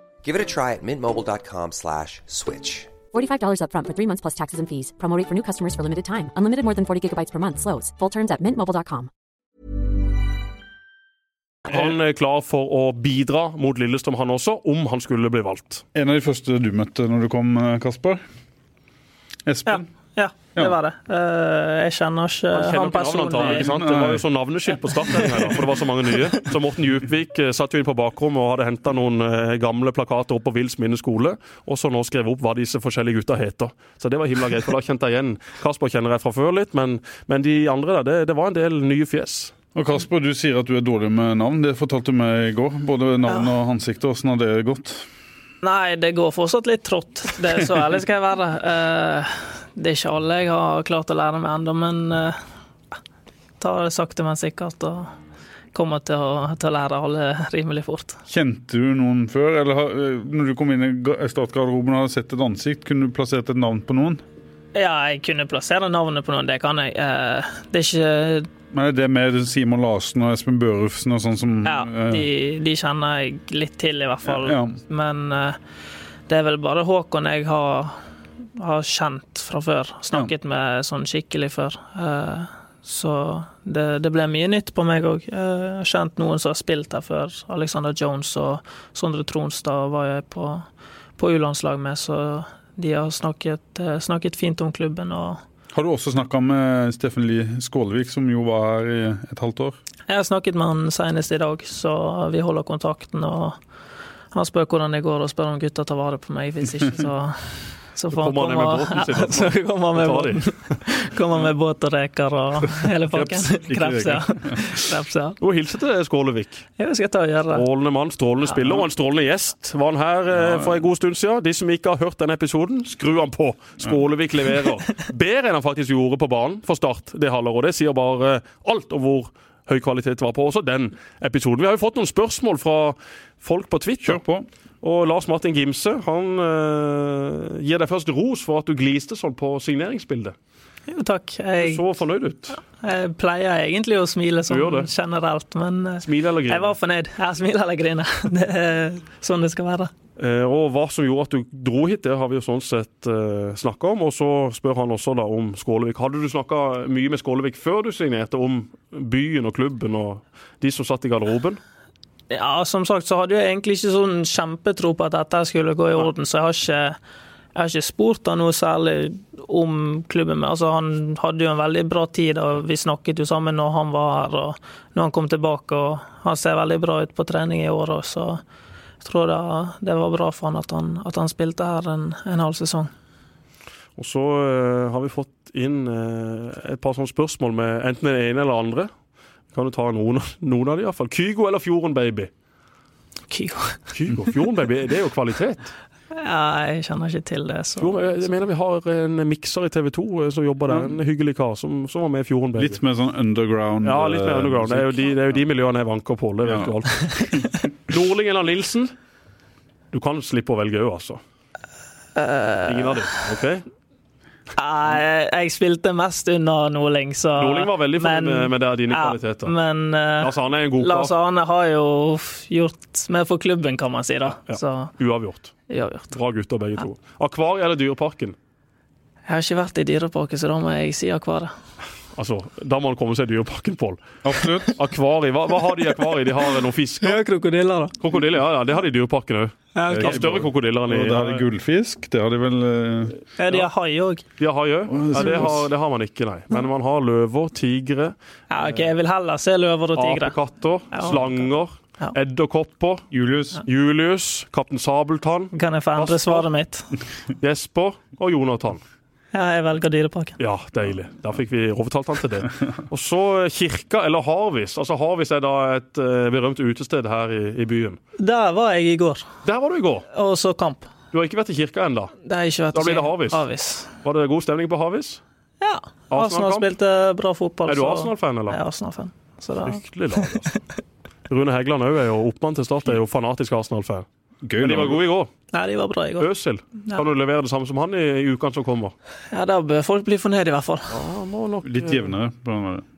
Give it a try at mintmobile.com slash switch. $45 upfront for three months plus taxes and fees. Promo rate for new customers for limited time. Unlimited more than 40 gigabytes per month. Slows. Full terms at mintmobile.com. han er klar for å bidra mot Lillestrøm, han også, om han skulle bli valgt. En av de første du møtte når du kom, Kasper? Espen? ja det Ja. var det. Eh, jeg kjenner ikke Han han, kjenner ikke navnet ikke personlig. sant? Det var jo sånn navneskilt på starten, her, for det var så mange nye. Så Morten Djupvik eh, satt jo inn på bakrommet og hadde henta noen eh, gamle plakater opp på Vils minne skole, og så nå skrev opp hva disse forskjellige gutta heter. Så det var himla greit, for da kjente jeg igjen Kasper kjenner jeg fra før litt, men, men de andre der, det, det var en del nye fjes. Og Kasper, du sier at du er dårlig med navn. Det fortalte du meg i går. Både navn og ansikt. Åssen har det gått? Nei, det går fortsatt litt trått. Det er Så ærlig skal jeg være. Eh, det er ikke alle jeg har klart å lære meg ennå, men uh, tar det sakte, men sikkert. og kommer til å, til å lære alle rimelig fort. Kjente du noen før? Eller har, eh, når du kom inn i ga- startgarderoben og hadde sett et ansikt, kunne du plassert et navn på noen? Ja, jeg kunne plassere navnet på noen, det kan jeg. Uh, det er ikke Men det med Simon Larsen og Espen Børufsen og sånn som Ja, eh, de, de kjenner jeg litt til, i hvert fall. Ja. Men eh, det er vel bare Håkon jeg har, har kjent fra før. Snakket med sånn skikkelig før. Eh, så det, det ble mye nytt på meg òg. Jeg har kjent noen som har spilt her før. Alexander Jones og Sondre Tronstad var jeg på, på U-landslag med, så de har snakket, eh, snakket fint om klubben. Har du også snakka med Steffen Lie Skålevik, som jo var her i et halvt år? Jeg har snakket med han senest i dag, så vi holder kontakten. og Han spør hvordan det går, og spør om gutta tar vare på meg. Hvis ikke, så, så får han ned med båten sin, altså. så kommer han med båten. Kommer med båt og reker og hele pakken. Kreps, ja. Kreps, ja. Og hilse til Skålevik. Ja, det skal jeg ta og gjøre. Strålende mann, strålende spiller og en strålende gjest. Var han her eh, for en god stund siden. De som ikke har hørt denne episoden, skru han på. Skålevik leverer. Bedre enn han faktisk gjorde på banen for Start det halvåret. Det sier bare alt om hvor høy kvalitet det var på også den episoden. Vi har jo fått noen spørsmål fra folk på Twitter. Kjør på. Og Lars Martin Gimse han uh, gir deg først ros for at du gliste sånn på signeringsbildet. Jo, takk. Du så fornøyd ut. jeg pleier egentlig å smile sånn generelt, men eh, Smil eller jeg var fornøyd. Jeg smiler eller griner. Det er sånn det skal være. Uh, og hva som gjorde at du dro hit, det har vi jo sånn sett uh, snakka om. Og så spør han også da om Skålevik. Hadde du snakka mye med Skålevik før du signerte, om byen og klubben og de som satt i garderoben? Ja, som sagt så hadde jeg egentlig ikke sånn kjempetro på at dette skulle gå i orden, så jeg har ikke, jeg har ikke spurt han noe særlig om klubben. Altså, han hadde jo en veldig bra tid, og vi snakket jo sammen når han var her og når han kom tilbake. og Han ser veldig bra ut på trening i år òg, så jeg tror det, det var bra for han at han, at han spilte her en, en halv sesong. Og så eh, har vi fått inn eh, et par sånne spørsmål med enten den ene eller andre. Kan du ta noen, noen av dem iallfall? Kygo eller Fjorden Baby? Kygo. Kygo, Fjorden Baby, det er jo kvalitet. Ja, jeg kjenner ikke til det, så Fjorden, jeg mener vi har en mikser i TV 2 som jobber der, en hyggelig kar som, som var med i Fjorden Baby. Litt mer sånn underground Ja, litt mer eh, underground. Det er jo de, det er jo de miljøene jeg vanker på. Det vet Ja. du alt. Nordling eller Nilsen? Du kan slippe å velge òg, altså. Ingen av dem. OK? Jeg, jeg spilte mest under Norling, så Norling var veldig fornøyd med, med det, dine ja, kvaliteter. Men uh, Lars Arne er en god Lars. Arne har jo gjort mer for klubben, kan man si. da. Ja. Så Uavgjort. uavgjort. Bra gutter, begge to. Akvariet eller Dyreparken? Jeg har ikke vært i Dyreparken, så da må jeg si Akvariet. Altså, Da må man komme seg i Dyreparken, Pål. Absolutt. Akvariet, hva, hva har de i akvariet? De har noen fisk? Ja, krokodiller, da. Krokodiller, ja, ja, det har de i Dyreparken òg. Ja, De har større krokodiller enn i der har de gullfisk. Det har de vel eh, ja, de har hai òg. De har hai òg. Ja, det, har- det har man ikke, nei. Men man har løver, tigre, Ja, ok, jeg vil heller se løver og tigre. apekatter, Ja. slanger, Ja. edderkopper, Julius. Julius, Kaptein Sabeltann, Kan jeg få endre svaret mitt? Jesper og Jonathan. Ja, jeg velger Dyreparken. Ja, deilig. Da fikk vi overtalt han til det. Og så eh, kirka, eller Harvis. Altså Harvis er da et eh, berømt utested her i, i byen. Der var jeg i går, Der var du i går. og så kamp. Du har ikke vært i kirka ennå. Da blir det Harvis. Harvis. Var det god stemning på Harvis? Ja. Arsenal Arsenal-kamp? spilte bra fotball. Er du Arsenal-fan, eller? Jeg er Arsenal-fan. Fryktelig lag, altså. Rune Heggeland òg er jo oppmann til Start, er jo fanatisk Arsenal-fan. Gøy. Men de var gode i går. Nei, de var bra i går. Øsil. Ja. Kan du levere det samme som han i, i ukene som kommer? Ja, Da bør folk bli fornøyd, i hvert fall. Ja, må nok Litt eh, jevnere.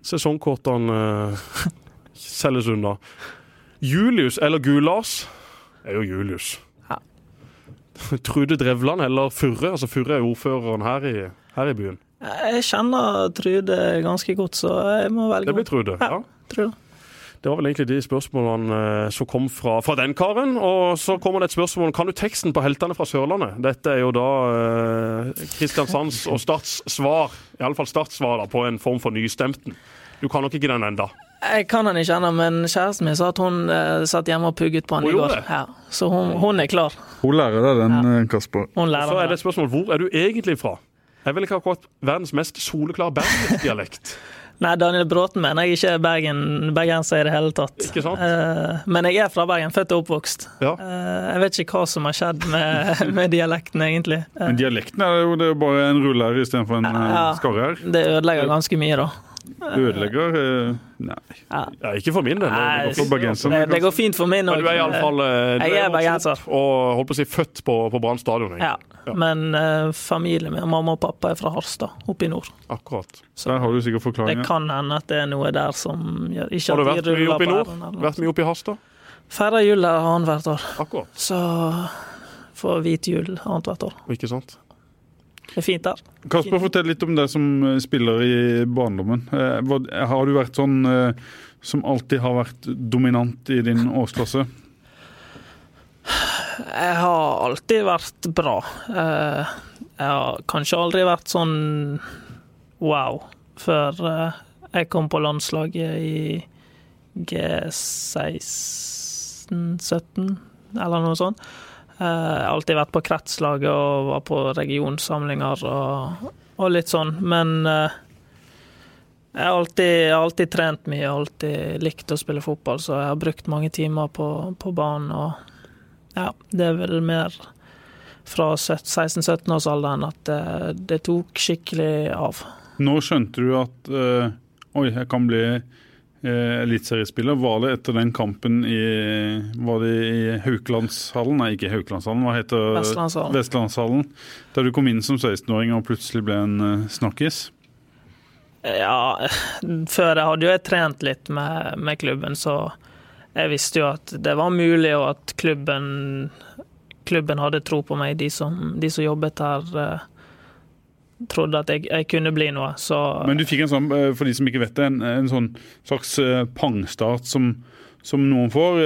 sesongkortene uh, selges unna. Julius eller Gulas er jo Julius. Ja. Trude Drevland eller Furre. Altså Furre er jo ordføreren her i, her i byen. Jeg kjenner Trude ganske godt, så jeg må velge Det blir Trude. Ja. ja. Trude. Det var vel egentlig de spørsmålene eh, som kom fra, fra den karen. Og så kommer det et spørsmål kan du teksten på Heltene fra Sørlandet. Dette er jo da eh, Kristiansands og Starts svar, iallfall Starts svar da, på en form for nystemten. Du kan nok ikke den enda. Jeg kan den ikke ennå, men kjæresten min sa at hun eh, satt hjemme og pugget på den i går. Ja. Så hun, hun er klar. Hun lærer deg den, ja. Kasper. Hun Så er det et spørsmål hvor er du egentlig fra? Jeg vil ikke akkurat verdens mest soleklare bergensdialekt. Nei, Daniel Bråten mener jeg ikke er Bergen, bergenser i det hele tatt. Ikke sant? Eh, men jeg er fra Bergen, født og oppvokst. Ja. Eh, jeg vet ikke hva som har skjedd med, med dialekten, egentlig. Eh, Men dialekten er jo det er bare en ruller istedenfor en Ja. skarre her. det ødelegger ganske mye, da. Ødelegger Nei. Ja. Ja, ikke for min del. Det går For fint. Det, det går fint for min Men òg. du er iallfall Jeg er bergenser. og holdt på å si født på, på Brann stadion. egentlig. Ja. Men eh, familien min, mamma og pappa, er fra Harstad, oppe i nord. Akkurat. Der har du sikkert Det kan hende at det er noe der som gjør ikke Har du at vært de mye ruller oppe i på nord? Vært mye oppe i Harstad? Feira jul der annethvert år. Akkurat. Så får hvit jul annethvert år. Ikke sant? Det er fint der. Kasper, fortell litt om deg som eh, spiller i barndommen. Eh, Har du vært sånn eh, som alltid har vært dominant i din årsklasse? Jeg har alltid vært bra. Eh, Jeg har kanskje aldri vært sånn wow før eh, jeg kom på landslaget i G16-17, eller noe sånt. Eh, Jeg har alltid vært på kretslaget og var på regionsamlinger og, og litt sånn, men jeg har alltid, alltid trent mye, alltid likt å spille fotball, så jeg har brukt mange timer på, på banen. og ja, det er vel mer fra 16-17-årsalderen at det, det tok skikkelig av. Nå skjønte du at eh, Oi, jeg kan bli eh, eliteseriespiller. Var det etter den kampen i Var det i Haukelandshallen? Nei, ikke Haukelandshallen. Hva heter Vestlandshallen. Vestlandshallen. Der du kom inn som 16-åring og plutselig ble en eh, snakkis. Ja, før jeg hadde jo jeg trent litt med, med klubben, så jeg visste jo at det var mulig, og at klubben, klubben hadde tro på meg. De som, de som jobbet her, eh, trodde at jeg, jeg kunne bli noe. Så Men du fikk en sånn, eh, for de som ikke vet det, en, en sånn slags eh, pangstart som, som noen får.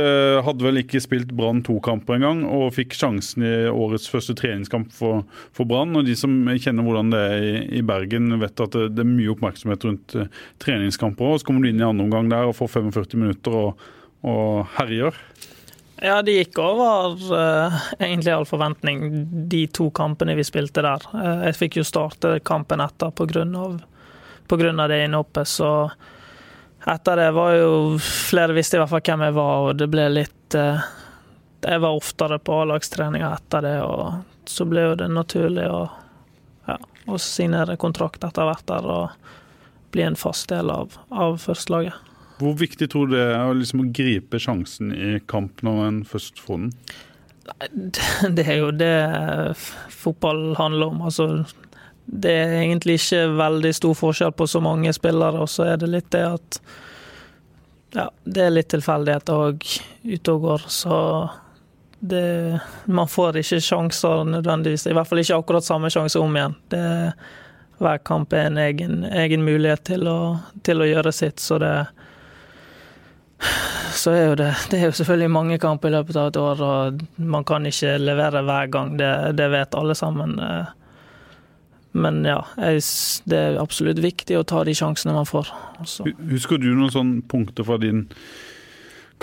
Hadde vel ikke spilt Brann to kamper engang, og fikk sjansen i årets første treningskamp for, for Brann. Og de som kjenner hvordan det er i, i Bergen, vet at det, det er mye oppmerksomhet rundt treningskamper. Og så kommer du inn i andre omgang der og får 45 minutter og, og herjer. Ja, det gikk over uh, egentlig all forventning, de to kampene vi spilte der. Uh, jeg fikk jo starte kampen etter av det innhoppet, så etter det var jo Flere visste i hvert fall hvem jeg var, og det ble litt uh, Jeg var oftere på A-lagstreninger etter det, og så ble jo det naturlig å, ja, å signere kontrakt etter hvert der og bli en fast del av, av førstelaget. Hvor viktig tror du det er å liksom gripe sjansen i kamp når en først får den? Det er jo det fotball handler om. Altså, det er egentlig ikke veldig stor forskjell på så mange spillere, og så er det litt det at ja, det er litt tilfeldigheter òg ute og går, så det, man får ikke sjanser nødvendigvis. I hvert fall ikke akkurat samme sjanse om igjen. Det, hver kamp er en egen, egen mulighet til å, til å, gjøre sitt, så det så er jo det, det er jo selvfølgelig mange kamper i løpet av et år, og man kan ikke levere hver gang. Det, det vet alle sammen. Men ja, det er absolutt viktig å ta de sjansene man får. Også. Husker du noen sånne punkter fra din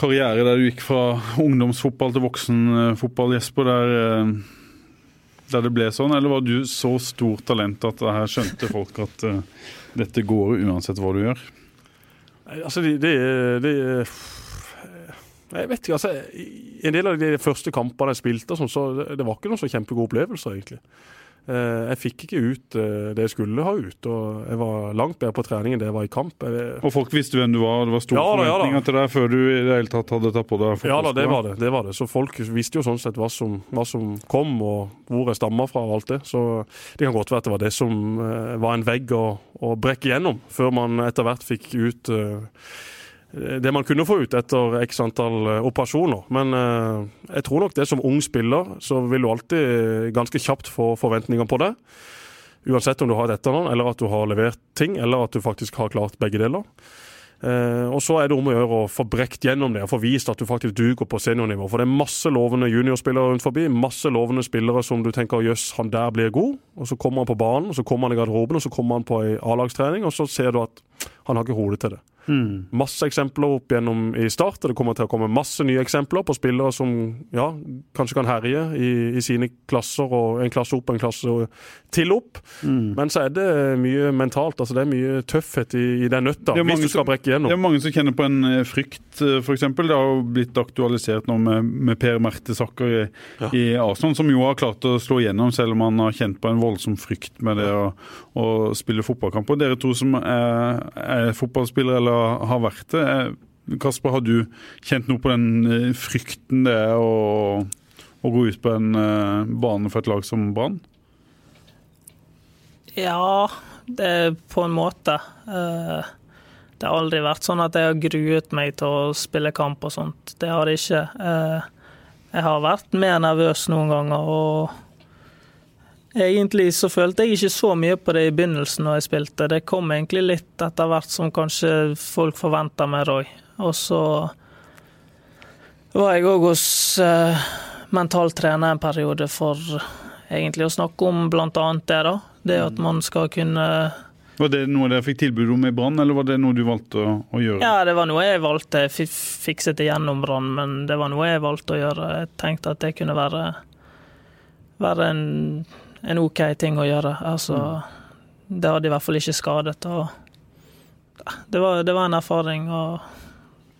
karriere der du gikk fra ungdomsfotball til voksenfotball, Jesper, der, eh, der, det ble sånn? Eller var du så stort talent at her skjønte folk at uh, dette går uansett hva du gjør? Altså, det, det, det Jeg vet ikke. altså, En del av de første kampene jeg spilte, sånn, så det var ikke noen så kjempegode opplevelser, egentlig. Eh, jeg fikk ikke ut eh, det jeg skulle ha ut, og jeg var langt bedre på trening enn det jeg var i kamp. Og folk visste hvem du var, det var store ja, da, forventninger ja, til deg før du i det hele tatt hadde tatt på deg Ja da, det var det, det var det. Så folk visste jo sånn sett hva som, hva som kom, og hvor jeg stamma fra og alt det. Så det kan godt være at det var det som eh, var en vegg å, å brekke gjennom, før man etter hvert fikk ut det man kunne få ut etter x antall eh, operasjoner. Men eh, jeg tror nok det som ung spiller, så vil du alltid ganske kjapt få forventninger på det. Uansett om du har et etternavn, eller at du har levert ting, eller at du faktisk har klart begge deler. Eh, og så er det om å gjøre å få brekt gjennom det og få vist at du faktisk duger på seniornivå. For det er masse lovende juniorspillere rundt forbi, masse lovende spillere som du tenker jøss, han der blir god. Og så kommer han på banen, og så kommer han i garderoben, og så kommer han på ei A-lagstrening, og så ser du at han har ikke hodet til det. Mm. Masse eksempler opp gjennom i start, og det kommer til å komme masse nye eksempler på spillere som ja, kanskje kan herje i, i sine klasser, og en klasse opp og en klasse til opp. Mm. Men så er det mye mentalt. altså Det er mye tøffhet i, i den nøtta, hvis du skal brekke gjennom. Det er mange som kjenner på en eh, frykt, eh, f.eks. Det har jo blitt aktualisert nå med, med Per Mertesacker i, ja. i Arsenal, som jo har klart å slå gjennom, selv om han har kjent på en voldsom frykt med det å, å spille fotballkamper. Dere to som er, er fotballspillere eller har vært det. Eh, Kasper, har du kjent noe på den eh, frykten det er å, å gå ut på en eh, bane for et lag som Brann? Ja, det er på en måte. Det har aldri vært sånn at jeg har gruet meg til å spille kamp og sånt. Det har det ikke. Jeg har vært mer nervøs noen ganger. og Egentlig så følte jeg ikke så mye på det i begynnelsen når jeg spilte. Det kom egentlig litt etter hvert som kanskje folk forventa mer òg. Og så var jeg òg hos eh, mental trener en periode for egentlig å snakke om bl.a. det. da. Det at man skal kunne Var det noe dere fikk tilbud om i Brann, eller var det noe du valgte å, å, gjøre? Ja, det var noe jeg valgte. Jeg fikset det gjennom Brann, men det var noe jeg valgte å gjøre. Jeg tenkte at det kunne være, være en en OK ting å gjøre. Altså, mm. Det hadde i hvert fall ikke skadet. og det var, det var en erfaring. og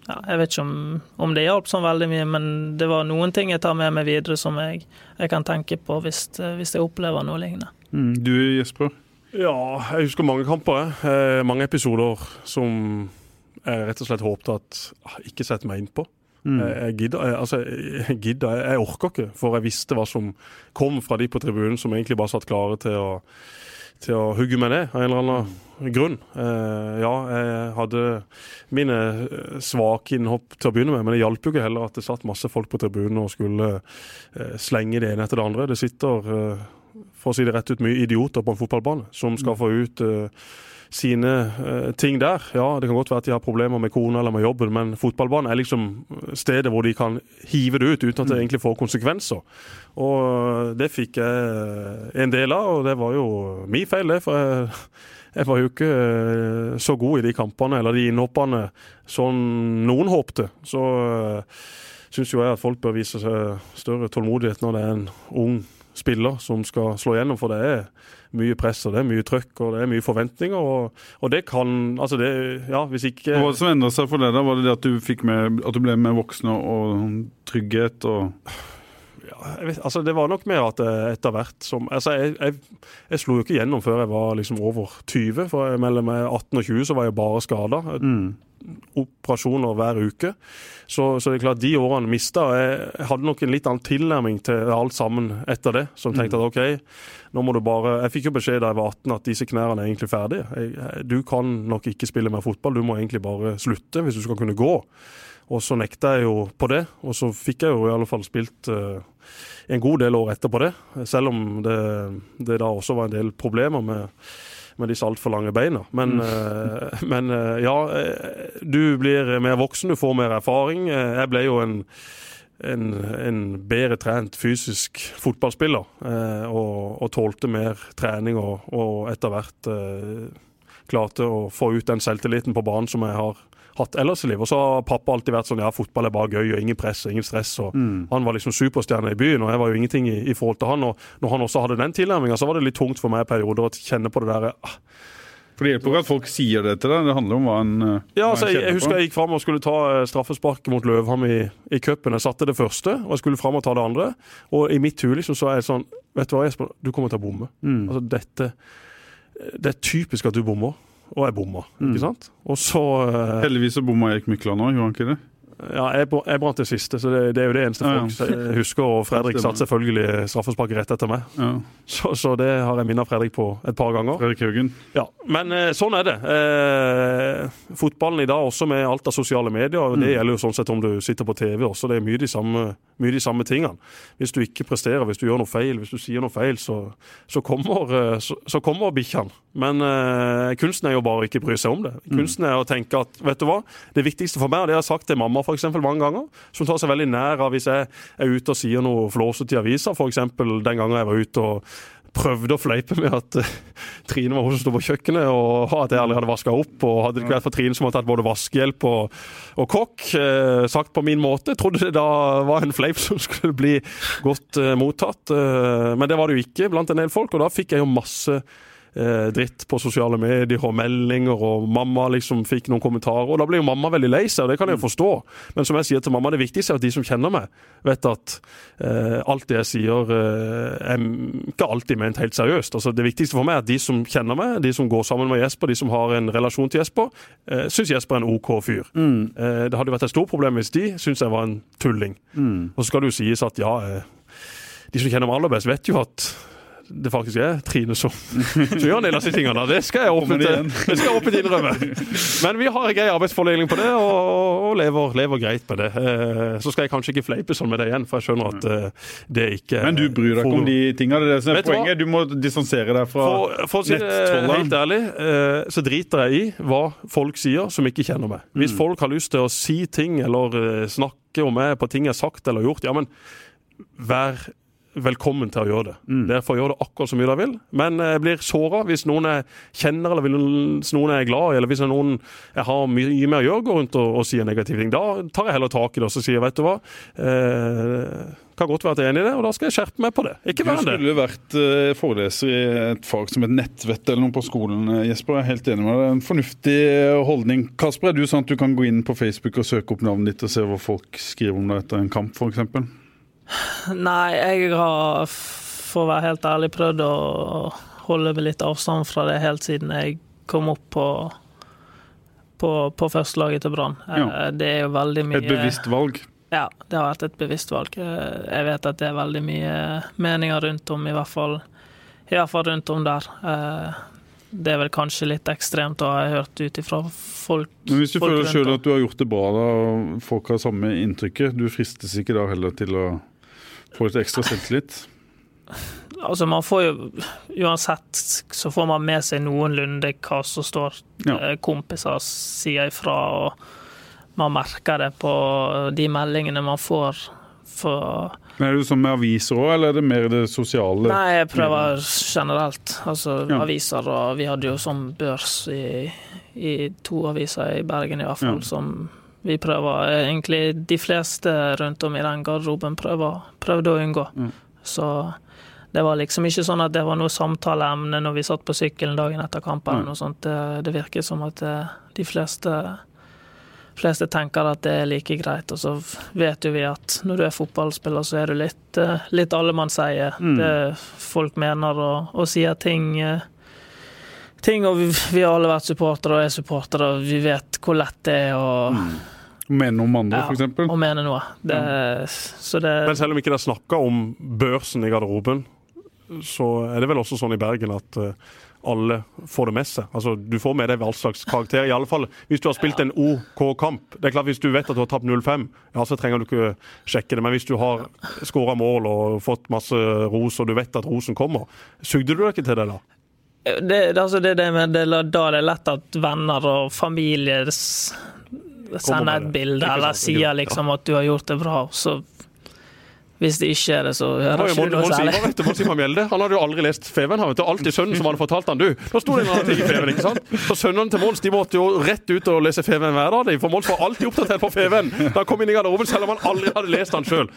ja, Jeg vet ikke om, om det hjalp sånn veldig mye, men det var noen ting jeg tar med meg videre som jeg, jeg kan tenke på hvis, hvis, jeg opplever noe lignende. Mm, du Jesper? Ja, jeg husker mange kamper. Eh, mange episoder som jeg rett og slett håpte at ah, ikke setter meg inn på. Mm. Jeg, gidder, jeg, altså, jeg gidder, jeg orker ikke, for jeg visste hva som kom fra de på tribunen som egentlig bare satt klare til å, til å hugge meg ned av en eller annen grunn. Eh, ja, jeg hadde mine eh, svake innhopp til å begynne med, men det hjalp jo ikke heller at det satt masse folk på tribunen og skulle eh, slenge det ene etter det andre. Det sitter, eh, for å si det rett ut, mye idioter på en fotballbane som skal mm. få ut eh, sine uh, ting der. Ja, det kan godt være at de har problemer med kona eller med jobben, men fotballbanen er liksom stedet hvor de kan hive det ut uten at det mm. egentlig får konsekvenser. Og eh, det fikk jeg eh, en del av, og det var jo min feil, det. For jeg, jeg var jo ikke så god i de kampene eller de innhoppene som noen håpte. Så syns jo jeg at folk bør vise seg større tålmodighet når det er en ung spiller som skal slå gjennom, for det er mye press og det er mye trøkk og det er mye forventninger. Og, og det kan altså det, ja, hvis ikke Hva som endra seg for deg, da? Var det det at du med, at du ble mer voksen og, trygghet og vet, altså Det var nok mer at eh, etter hvert som altså jeg, jeg, jeg slo jo ikke gjennom før jeg var liksom over 20. for Mellom 18 og 20 så var jeg bare skada. Operasjoner hver uke. Så, så det er klart de årene mista. Jeg hadde nok en litt annen tilnærming til alt sammen etter det. Som tenkte at OK, nå må du bare Jeg fikk jo beskjed da jeg var 18 at disse knærne er egentlig ferdige. Jeg, du kan nok ikke spille mer fotball, du må egentlig bare slutte hvis du skal kunne gå. Og så nekta jeg jo på det, og så fikk jeg jo i alle fall spilt uh, en god del år etterpå det. Selv om det, det da også var en del problemer med, med disse altfor lange beina. Men, uh, men uh, ja, du blir mer voksen, du får mer erfaring. Jeg ble jo en en, en, bedre trent fysisk fotballspiller. Og, og, tålte mer trening og, og etter hvert klarte å få ut den selvtilliten på banen som jeg har hatt ellers i livet. Og så har pappa alltid vært sånn ja, fotball er bare gøy og ingen press og ingen stress. og mm. Han var liksom superstjerne i byen, og jeg var jo ingenting i, i forhold til han. Og når han også hadde den tilnærminga, så var det litt tungt for meg i perioder å kjenne på det derre ah, for Det hjelper ikke at folk sier det til deg, det handler om hva en eh, Ja, altså, jeg, jeg, husker jeg gikk fram og skulle ta eh, straffespark mot Løvham i, i cupen. Jeg satte det første, og jeg skulle fram og ta det andre. Og i mitt hue liksom, så er jeg sånn Vet du hva, Jesper, du kommer til å bomme. Mm. Altså, dette Det er typisk at du bommer. Og jeg bomma, mm. ikke sant? Og så uh, Heldigvis så bomma Erik Mykland òg, gjorde han ikke det? Ja, jeg, jeg brant det siste, så det, det, er jo det eneste folk ja, ja. husker. Og Fredrik satte selvfølgelig straffesparket rett etter meg. Ja. Så, så, det har jeg minnet Fredrik på et par ganger. Fredrik Haugen. Ja, Men eh, sånn er det. Eh, fotballen i dag, også med alt av sosiale medier, mm. det gjelder jo sånn sett om du sitter på TV også. Det er mye de samme, mye de samme tingene. Hvis du ikke presterer, hvis du gjør noe feil, hvis du sier noe feil, så, så kommer, eh, så, så kommer bikkjene. Men eh, kunsten er jo bare å ikke bry seg om det. Mm. Kunsten er å tenke at vet du hva, det viktigste for meg, og det har jeg sagt til mamma for eksempel, mange ganger, som tar seg veldig nær av hvis jeg er ute og sier noe flåsete i avisa, f.eks. den gangen jeg var ute og prøvde å fleipe med at uh, Trine var hun som sto på kjøkkenet, og at jeg aldri hadde vaska opp. og Hadde det ikke vært for Trine som hadde tatt både vaskehjelp og, og kokk, uh, sagt på min måte. Trodde det da var en fleip som skulle bli godt uh, mottatt. men det var det jo ikke blant en del folk, og da fikk jeg jo masse eh, dritt på sosiale medier og meldinger, og mamma liksom fikk noen kommentarer. Og da blir jo mamma veldig lei seg, og det kan jeg jo forstå. Men som jeg sier til mamma, det viktigste er at de som kjenner meg, vet at eh, alt det jeg sier eh, er ikke alltid ment helt seriøst. Altså Det viktigste for meg er at de som kjenner meg, de som går sammen med Jesper, de som har en relasjon til Jesper, eh, syns Jesper er en OK fyr. Mm. Eh, det hadde vært et stort problem hvis de syntes jeg var en tulling. Mm. Og så skal det jo sies at ja, eh, de som kjenner meg aller best, vet jo at det faktisk er Trine som, som gjør en del av disse tingene. Det skal jeg åpent, innrømme. Men vi har en grei arbeidsfordeling på det, og, og lever, lever, greit med det. Eh, så skal jeg kanskje ikke fleipe sånn med det igjen, for jeg skjønner at eh, det ikke Men du bryr deg ikke om de tingene? Det er det som er poenget? Du må distansere deg fra for, for å si det helt ærlig, eh, så driter jeg i hva folk sier som ikke kjenner meg. Hvis mm. folk har lyst til å si ting eller snakke om meg på ting jeg har sagt eller gjort, ja, men vær velkommen til å gjøre det. Mm. Dere får gjøre det akkurat så mye dere vil. Men jeg blir såra hvis noen jeg kjenner eller hvis noen jeg er glad i, eller hvis noen jeg har mye mer å gjøre, går rundt og, og sier negative ting. Da tar jeg heller tak i det og så sier vet du hva. Eh, kan godt være at jeg er enig i det, og da skal jeg skjerpe meg på det. Ikke være det. Du skulle vært uh, foreleser i et fag som et nettvett eller noe på skolen, eh, Jesper. Jeg er helt enig med deg. En fornuftig holdning. Kasper, er du sånn at du kan gå inn på Facebook og søke opp navnet ditt og se hva folk skriver om deg etter en kamp, f.eks.? Nei, jeg har, for å være helt ærlig, prøvd å holde meg litt avstand fra det helt siden jeg kom opp på på, på førstelaget til Brann. Ja. Eh, det er jo veldig mye Et bevisst valg? Ja, det har vært et bevisst valg. Eh, jeg vet at det er veldig mye meninger rundt om, i hvert fall, i hvert fall rundt om der. Eh, det er vel kanskje litt ekstremt, og jeg har hørt ut ifra folk Men Hvis du føler sjøl at du har gjort det bra, da, folk har samme inntrykket, du fristes ikke da heller til å få litt ekstra selvtillit? Altså, man får jo Uansett så får man med seg noenlunde hva som står ja. Eh, kompiser sier ifra, og man merker det på de meldingene man får. For men Er det sånn med aviser òg, eller er det mer det sosiale? Nei, jeg prøver generelt. Altså ja. aviser, og vi hadde jo sånn børs i, i to aviser i Bergen i hvert fall, ja. som vi prøver egentlig De fleste rundt om i den garderoben prøver, prøvde å unngå. Mm. Så det var liksom ikke sånn at det var noe samtaleemne når vi satt på sykkelen dagen etter kampen. Mm. Det, det virket som at eh, de fleste, fleste tenker at det er like greit, og så vet jo vi at når du er fotballspiller, så er du litt, eh, litt allemannseie. Mm. Det Folk mener og, og sier ting. eh, ting og vi, vi har alle vært supportere og er supportere, og vi vet hvor lett det er å, Mene om andre, ja, eksempel. å mene noe. Det, Så det Men selv om ikke det er snakka om børsen i garderoben, så er det vel også sånn i Bergen at eh, alle får det med seg. Altså, Du får med deg hva slags karakter. I alle fall hvis du har spilt en OK kamp. Det er klart Hvis du vet at du har tapt 0-5, ja, så trenger du ikke sjekke det. Men hvis du har skåra mål og fått masse ros, og du vet at rosen kommer, sugde du deg ikke til det da? det, det, altså det, det med, det, da det er lett at venner og familie sender et bilde eller sier liksom at du har gjort det bra. Så hvis det ikke er det, så Det hører ikke du noe særlig. Mons Ivar Mjelde. Han hadde jo aldri lest Feven. Han vet du, alltid sønnen som hadde fortalt han du. Nå sto det en annen ting i Feven, ikke sant? Så sønnene til Mons de måtte jo rett ut og lese Feven hver dag. For Mons var alltid oppdatert på Feven da han kom inn i garderoben, selv om han aldri hadde lest han sjøl.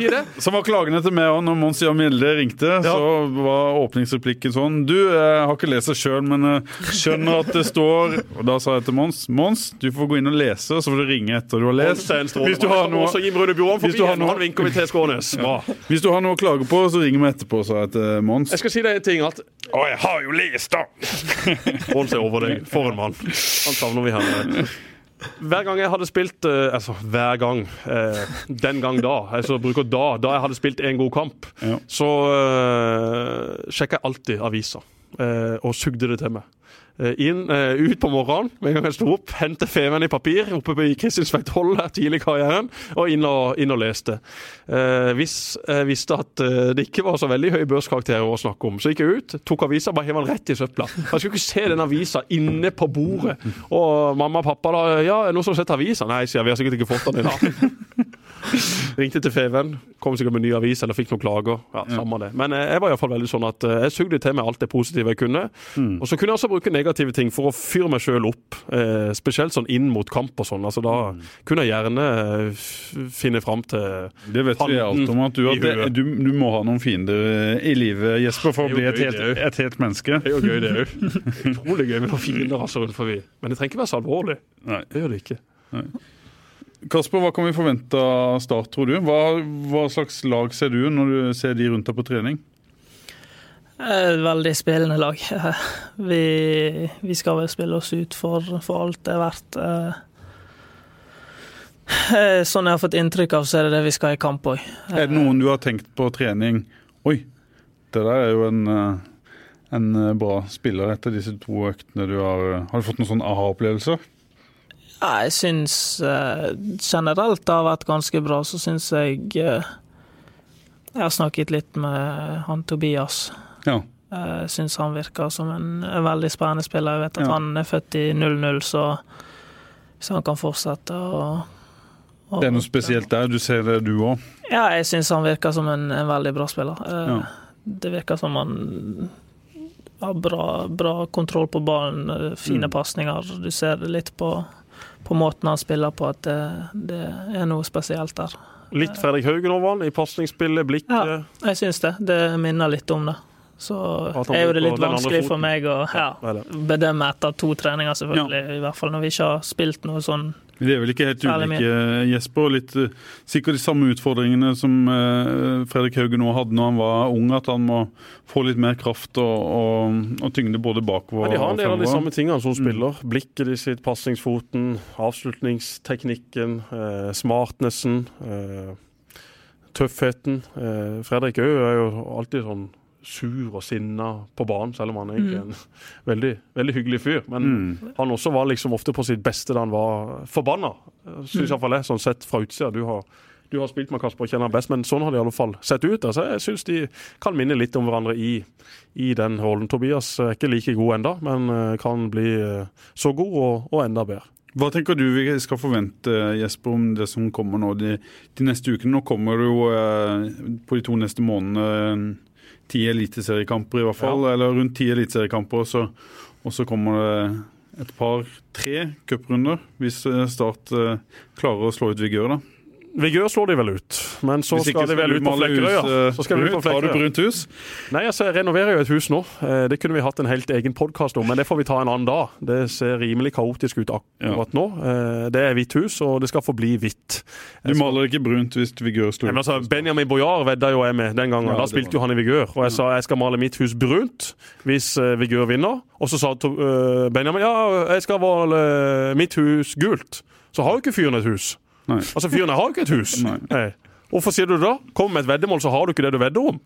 Si det. Som var klagende til meg òg når Mons Ivar Mjelde ringte. Så var åpningsreplikken sånn Du, jeg har ikke lest det sjøl, men skjønner at det står Og da sa jeg til Mons Mons, du får gå inn og lese, og så får du ringe etter du har lest. Hvis du har noe, Bjorvann Hvis du har noe-. Bra. hvis du har å klage på, så ringer vi etterpå, sa jeg til Mons. Jeg skal si deg en ting at Å, jeg har jo lest, da! Mons er over deg. For en mann. Han savner vi her. Hver gang jeg hadde spilt eh, Altså, hver gang. Eh, den gang da. Altså, bruker da. Da jeg hadde spilt en god kamp, Ja. så uh, sjekka jeg alltid avisa. eh, og sugde det til meg. Eh, inn, eh, ut på morgenen med en gang jeg sto opp, hente Feven i papir oppe i Kristiansveit 12 her tidlig i karrieren, og inn og, inn og leste. Eh, hvis jeg visste at eh, det ikke var så veldig høye børskarakterer å snakke om, så gikk jeg ut, tok avisa, bare hev den rett i søpla. Jeg skulle ikke se den avisa inne på bordet. Og mamma og pappa da Ja, er det noen som har sett avisa? Nei, sier jeg, vi har sikkert ikke fått den i dag. Ringte til Feven, kom sikkert med ny avis eller fikk noen klager. Ja, samme det. Men eh, jeg var iallfall veldig sånn at eh, jeg sugde til meg alt det positive jeg kunne. Og så kunne jeg også bruke negative ting for å fyre meg sjøl opp. Eh, spesielt sånn inn mot kamp og sånn. Altså Da kunne jeg gjerne eh, finne fram til Det vet vi alt om, at du, at det, du, du må ha noen fiender i livet, Jesper, for å bli et helt, et helt menneske. Det er jo gøy, det òg. Utrolig gøy med noen fiender altså rundt forbi. Men det trenger ikke være så alvorlig. Nei. Det gjør det ikke. Kasper, hva kan vi forvente av Start, tror du? Hva, hva slags lag ser du når du ser de rundt deg på trening? Veldig spillende lag. Vi, vi skal vel spille oss ut for, for alt det er verdt. Eh, eh, Sånn jeg har fått inntrykk av, så er det det vi skal i kamp òg. Er det noen du har tenkt på trening Oi, det der er jo en, eh, en eh, bra spiller etter disse to øktene du har eh, Har du fått noen sånne aha-opplevelser? Ja, jeg syns eh, generelt det har vært ganske bra. Så syns jeg eh, Jeg har snakket litt med han Tobias. Ja. Jeg syns han virker som en, veldig spennende spiller. Jeg vet at Ja. han er født i 00, så hvis han kan fortsette å Det er noe spesielt der. Du ser det, du òg. Ja, jeg syns han virker som en, en veldig bra spiller. Eh, Ja. Det virker som han har bra, bra kontroll på ballen, eh, fine Mm. pasninger. Du ser det litt på, på måten han spiller på, at det, det er noe spesielt der. Litt Fredrik Haugen over han i pasningsspillet, blikket. Ja. Jeg syns det. Det minner litt om det. Så er jo det litt vanskelig for meg å ja, bedømme etter to treninger, selvfølgelig. I hvert fall når vi ikke har spilt noe sånn De er vel ikke helt ulike, Jesper. Litt, eh, sikkert de samme utfordringene som eh, Fredrik Haugen nå hadde når han var ung. At han må få litt mer kraft og, og, og tyngde både bakover Ja, de har en del av de samme tingene som spiller. Blikket i sitt, pasningsfoten, avslutningsteknikken, eh, smartnessen, eh, tøffheten. Eh, Fredrik Ø er jo alltid sånn sur og sinna på banen, selv om han er egentlig en veldig, veldig hyggelig fyr. Men Mm. han også var liksom ofte på sitt beste da han var forbanna, syns iallfall jeg, sånn sett fra utsida. Du har du har spilt med Kasper og kjenner han best, men sånn har det i alle fall sett ut. Altså, jeg syns de kan minne litt om hverandre i, i den rollen. Tobias er ikke like god enda, men eh, kan bli eh, så god og, og enda bedre. Hva tenker du vi skal forvente, Jesper, om det som kommer nå de, de neste ukene? Nå kommer det jo eh, på de to neste månedene ti eliteseriekamper, i hvert fall. Eller rundt ti eliteseriekamper. Og så, og så kommer det et par, tre cuprunder, hvis eh, Start eh, klarer å slå ut Vigør, da. Vigør slår de vel ut, men så skal de vel ut på male Flekkerøy. huset Ja. Så skal vi ut på Flekkerøya. Har du brunt hus? Nei, altså, jeg renoverer jo et hus nå. Eh, Det kunne vi hatt en helt egen podkast om, men det får vi ta en annen dag. Det ser rimelig kaotisk ut akkurat nå. Eh, Det er hvitt hus, og det skal forbli hvitt. Du maler ikke brunt hvis Vigør slår ut? men altså, Benjamin Boyard vedda jo jeg med den gangen. Ja, da spilte jo han i Vigør. Og jeg sa jeg skal male mitt hus brunt hvis eh, Vigør vinner. Og så sa Benjamin ja, jeg skal male mitt hus gult. Så har jo ikke fyren et hus. Nei. Altså, fyren har jo ikke et hus. Nei. Nei. Hvorfor sier du det da? Kom med et veddemål, så har du ikke det du vedder om.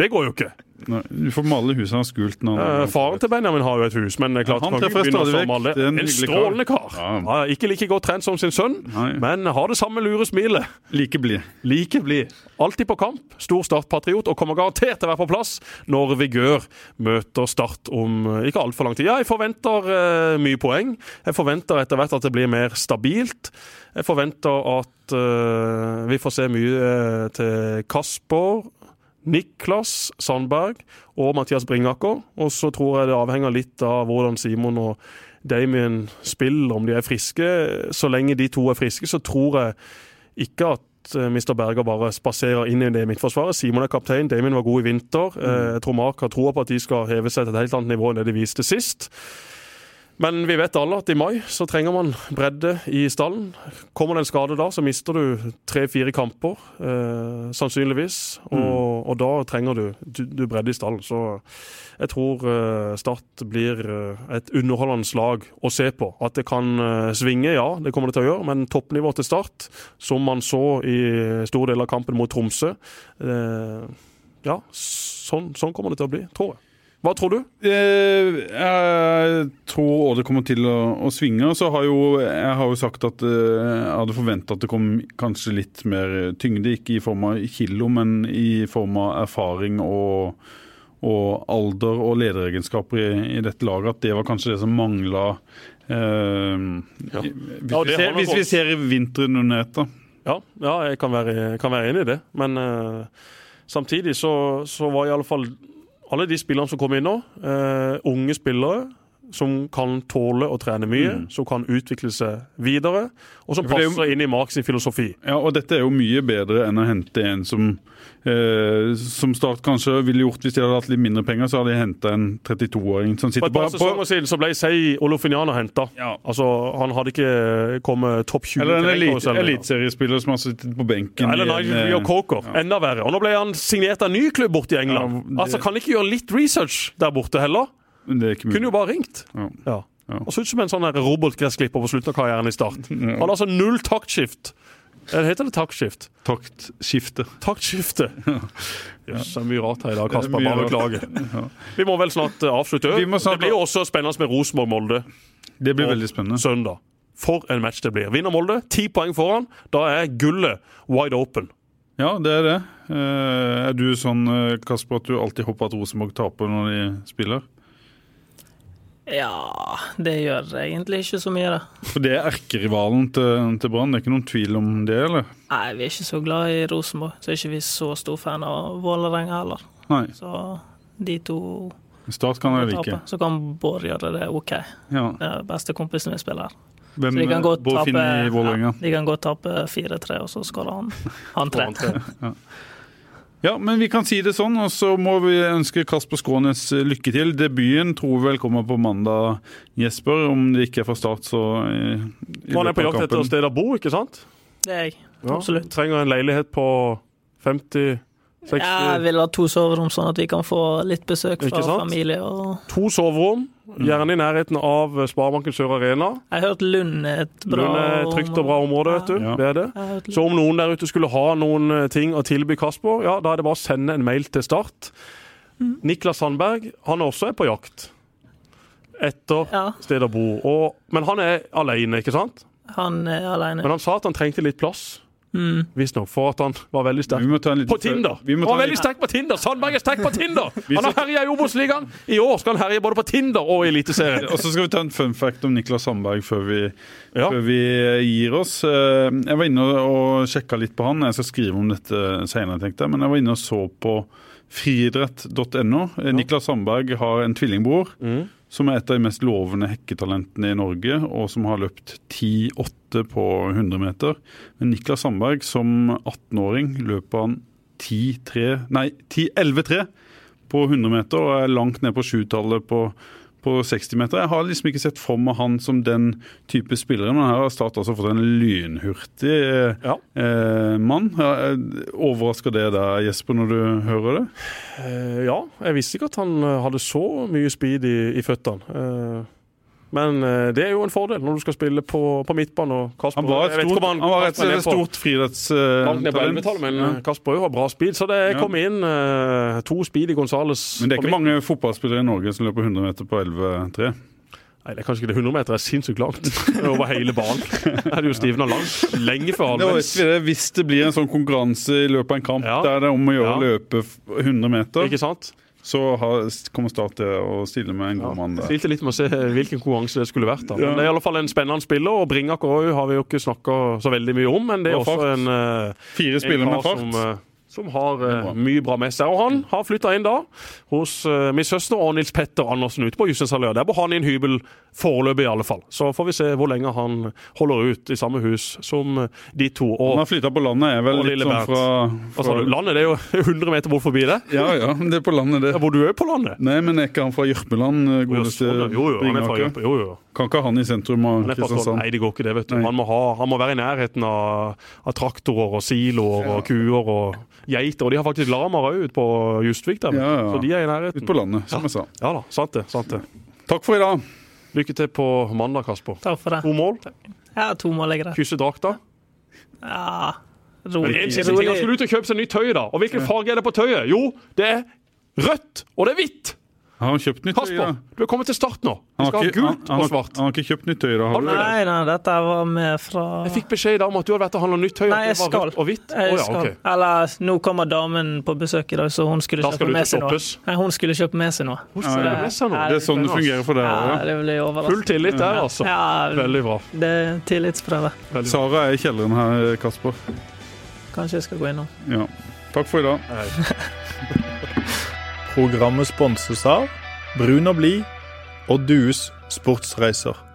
Det går jo ikke. Nei, du får male huset hans gult. Når Eh, faren til Benjamin har jo et hus, men det er klart, Ja, han kan ikke begynne å alle. Det en En strålende kar. Ja. Ja, ikke like godt trent som sin sønn, Nei. men har det samme lure smilet. Like blid. Like blid. Alltid på kamp. Stor Start-patriot og kommer garantert til å være på plass når Vigør møter Start om eh, ikke altfor lang tid. Ja, jeg forventer uh, mye poeng. Jeg forventer etter hvert at det blir mer stabilt. Jeg forventer at uh, vi får se mye uh, til Kasper. Niklas Sandberg og Mathias Bringaker. Og så tror jeg det avhenger litt av hvordan Simon og Damien spiller, om de er friske. Så lenge de to er friske, så tror jeg ikke at eh, Mr. Berger bare spaserer inn i det midtforsvaret. Simon er kaptein, Damien var god i vinter. Eh, Jeg tror Mark har troa på at de skal heve seg til et helt annet nivå enn det de viste sist. Men vi vet alle at i mai så trenger man bredde i stallen. Kommer det en skade da, så mister du tre-fire kamper, eh, sannsynligvis. Og, og da trenger du, du, du bredde i stallen. Så jeg tror eh, Start blir eh, et underholdende slag å se på. At det kan eh, svinge, ja, det kommer det til å gjøre. Men toppnivå til Start, som man så i stor del av kampen mot Tromsø eh, Ja, sånn, sånn kommer det til å bli, tror jeg. Hva tror du? Eh, jeg tror også det kommer til å, å svinge. Så har jo, jeg har jo sagt at eh, jeg hadde forventa at det kom kanskje litt mer tyngde. Ikke i form av kilo, men i form av erfaring og, og alder og lederegenskaper i, i dette laget. At det var kanskje det som mangla eh, Ja. hvis, Ja, vi ser, hvis vi ser vinteren under ett. da. Ja, ja jeg kan være, kan være enig i det. Men eh, samtidig så, så var i alle de spillerne som kommer inn nå, uh, unge spillere som kan tåle å trene mye, som kan utvikle seg videre, og som Mm. For det er jo- passer inn i Marks filosofi. Ja, og dette er jo mye bedre enn å hente en som eh, som Start kanskje ville gjort hvis de hadde hatt litt mindre penger, så hadde de henta en 32-åring som For sitter et par på, sesonger på siden så ble Sei Olofiniana henta. Ja. Altså, han hadde ikke kommet topp 20 Eller en elite, eliteseriespiller som har sittet på benken. Ja, eller i en, Nigel eh, Coker. Enda verre. Og nå ble han signert av en ny klubb borte i England. Ja, det- Altså, Kan ikke gjøre litt research der borte heller? Det er ikke mulig. Kunne jo bare ringt. Ja. Ja. Ja. Og så ut som en sånn her robotgressklipper på slutten av karrieren i Start. Han hadde altså null taktskift. Eller heter det taktskift? Taktskifte. Taktskifte. Jøss, det er mye rart her i dag, Kasper. Bare beklager. Ja. Vi må vel snart eh, avslutte. Vi må snart- Det blir jo også spennende med Rosenborg-Molde Det blir Og veldig spennende. søndag. For en match det blir. Vinner Molde, ti poeng foran. Da er gullet wide open. Ja, det er det. Eh, er du sånn, eh, Kasper, at du alltid håper at Rosenborg taper når de spiller? Ja, det gjør egentlig ikke så mye, da. For det er erkerivalen til, til Brann, det er ikke noen tvil om det, eller? Nei, vi er ikke så glad i Rosenborg, så er ikke vi så stor fan av Vålerenga heller. Nei. Så de to Start kan jeg like. Så kan Bård gjøre det OK. Ja. Det er beste kompisen vi spiller her. Hvem Så de kan gå Bård tape, Finne i Vålerenga? ja, de kan godt tape 4-3, og så skårer han, han tre. Ja, men vi kan si det sånn, og så må vi ønske Kasper Skrånes eh, lykke til. Debuten tror vel kommer på mandag, Jesper. Om det ikke er fra start, så eh, i Man er på jakt etter et sted å bo, ikke sant? Det er jeg. Ja. Absolutt. Trenger en leilighet på 50 60 Jeg vil ha to soverom, sånn at vi kan få litt besøk fra familie. Og To soverom, gjerne i nærheten av Sparebanken Sør Arena. jeg har hørt Lund er et bra Lund er et trygt og bra område, vet du. Ja. Det er det. Så om noen der ute skulle ha noen eh, ting å tilby Kasper, ja, da er det bare å sende en mail til Start. Niklas Sandberg han også er på jakt etter Ja, sted å bo. Og, men han er alene, ikke sant? han er alene. Men han sa at han trengte litt plass. Mm. Visstnok for at han var veldig sterk på Tinder. Han var veldig sterk på Tinder! Sandberg er sterk på Tinder! Han har herja i Obos-ligaen. I år skal han herje både på Tinder og i Eliteserien. Og så skal vi ta en fun fact om Niklas Sandberg før vi, Ja. før vi eh, gir oss. Eh, Jeg var inne og sjekka litt på han. Jeg skal skrive om dette senere, tenkte jeg. Men jeg var inne og så på friidrett.no. Niklas Sandberg har en tvillingbror. Mm. Som er et av de mest lovende hekketalentene i Norge, og som har løpt 10,8 på 100 meter. Men Niklas Sandberg, som 18-åring, løper han 10,3 Nei, 10,11,3 på 100 meter og er langt ned på sjutallet på på 60 meter. Jeg har liksom ikke sett for meg han som den type spillere, men her har Start altså fått en lynhurtig Ja. eh, mann. Eh, Overrasker det deg, Jesper, når du hører det? Eh, ja, jeg visste ikke at han eh, hadde så mye speed i, i føttene. Eh, men eh, det er jo en fordel når du skal spille på, på midtbane. og Kasper, Han var et stort, han, han var et på- stort friidrettstalent. På 11-tallet, men Ja. eh, Kasper har bra speed, så det kom inn uh, to i Gonzales. Men det er ikke mange fotballspillere i Norge som løper 100 meter på 11,3. Nei, det er kanskje ikke det. 100 meter er sinnssykt langt. Over hele banen. Det er det jo stivna langt. Lenge før halvveis. Hvis det blir en sånn konkurranse i løpet av en kamp Ja. der det er om å gjøre å Ja. løpe 100 meter, Ikke sant? Så kommer Start til å stille med en god mann der. Stilte litt med å se hvilken konkurranse det skulle vært. da. Ja. Det er i alle fall en spennende spiller, og Bringak òg har vi jo ikke snakka så veldig mye om. Men det er Og også fart. en, eh, Fire spillere med fart. som, eh, som har uh, mye bra med seg. Og han har flytta inn da hos uh, min søster og Nils Petter Andersen ute på Jussens allé. Der bor han i en hybel foreløpig, i alle fall. Så får vi se hvor lenge han holder ut i samme hus som de to. Han har flytta på landet, er vel litt sånn fra, fra, altså, landet det er jo 100 meter bort forbi det. Ja ja, men det er på landet, det. Ja, bor du er på landet? Nei, men er ikke han fra Jørpeland, eh, Jo, godeste jo, jo, han er fra Jørpe, Jo, jo. Kan ikke han i sentrum av. Kristiansand? Nei, det går ikke det, vet du. Han må, ha, han må være i nærheten av, av traktorer og siloer og kuer og geiter. Og de har faktisk lamaer òg ute på Justvik der. Ja, ja. Så de er i nærheten. Ute på landet, som jeg sa. Ja da, sant det. sant det. Takk for i dag. Lykke til på mandag, Kasper. Takk for det. To mål, Ja, to mål er greit. kysse drakta. Ja, Men rolig. en siste ting, han skulle ut og kjøpe seg nytt tøy, da. Og hvilken farge er det på tøyet? Jo, det er rødt, og det er hvitt! Har han kjøpt nytt tøy? Kasper, du er kommet til start nå. Vi Han skal ha gult han, og svart. han har ikke kjøpt nytt tøy, da? Har du? Nei, nei, dette var med fra Jeg fikk beskjed i dag om at du hadde vært og handla nytt tøy. Nei, jeg skal. og hvitt. Jeg oh, ja, skal. Eller nå kommer damen på besøk i dag, så hun skulle Da kjøpe med seg noe. Nei, hun skulle kjøpe med seg noe. Ja, ja. det med seg nå? Det er sånn det fungerer for deg òg, ja. det blir Full tillit der, altså. Ja, Veldig bra. det er tillitsprøve. Veldig. Sara er i kjelleren her, Kasper. Kanskje jeg skal gå innom. Ja. Takk for i dag. Programmet sponses av Brun og blid og Dues sportsreiser.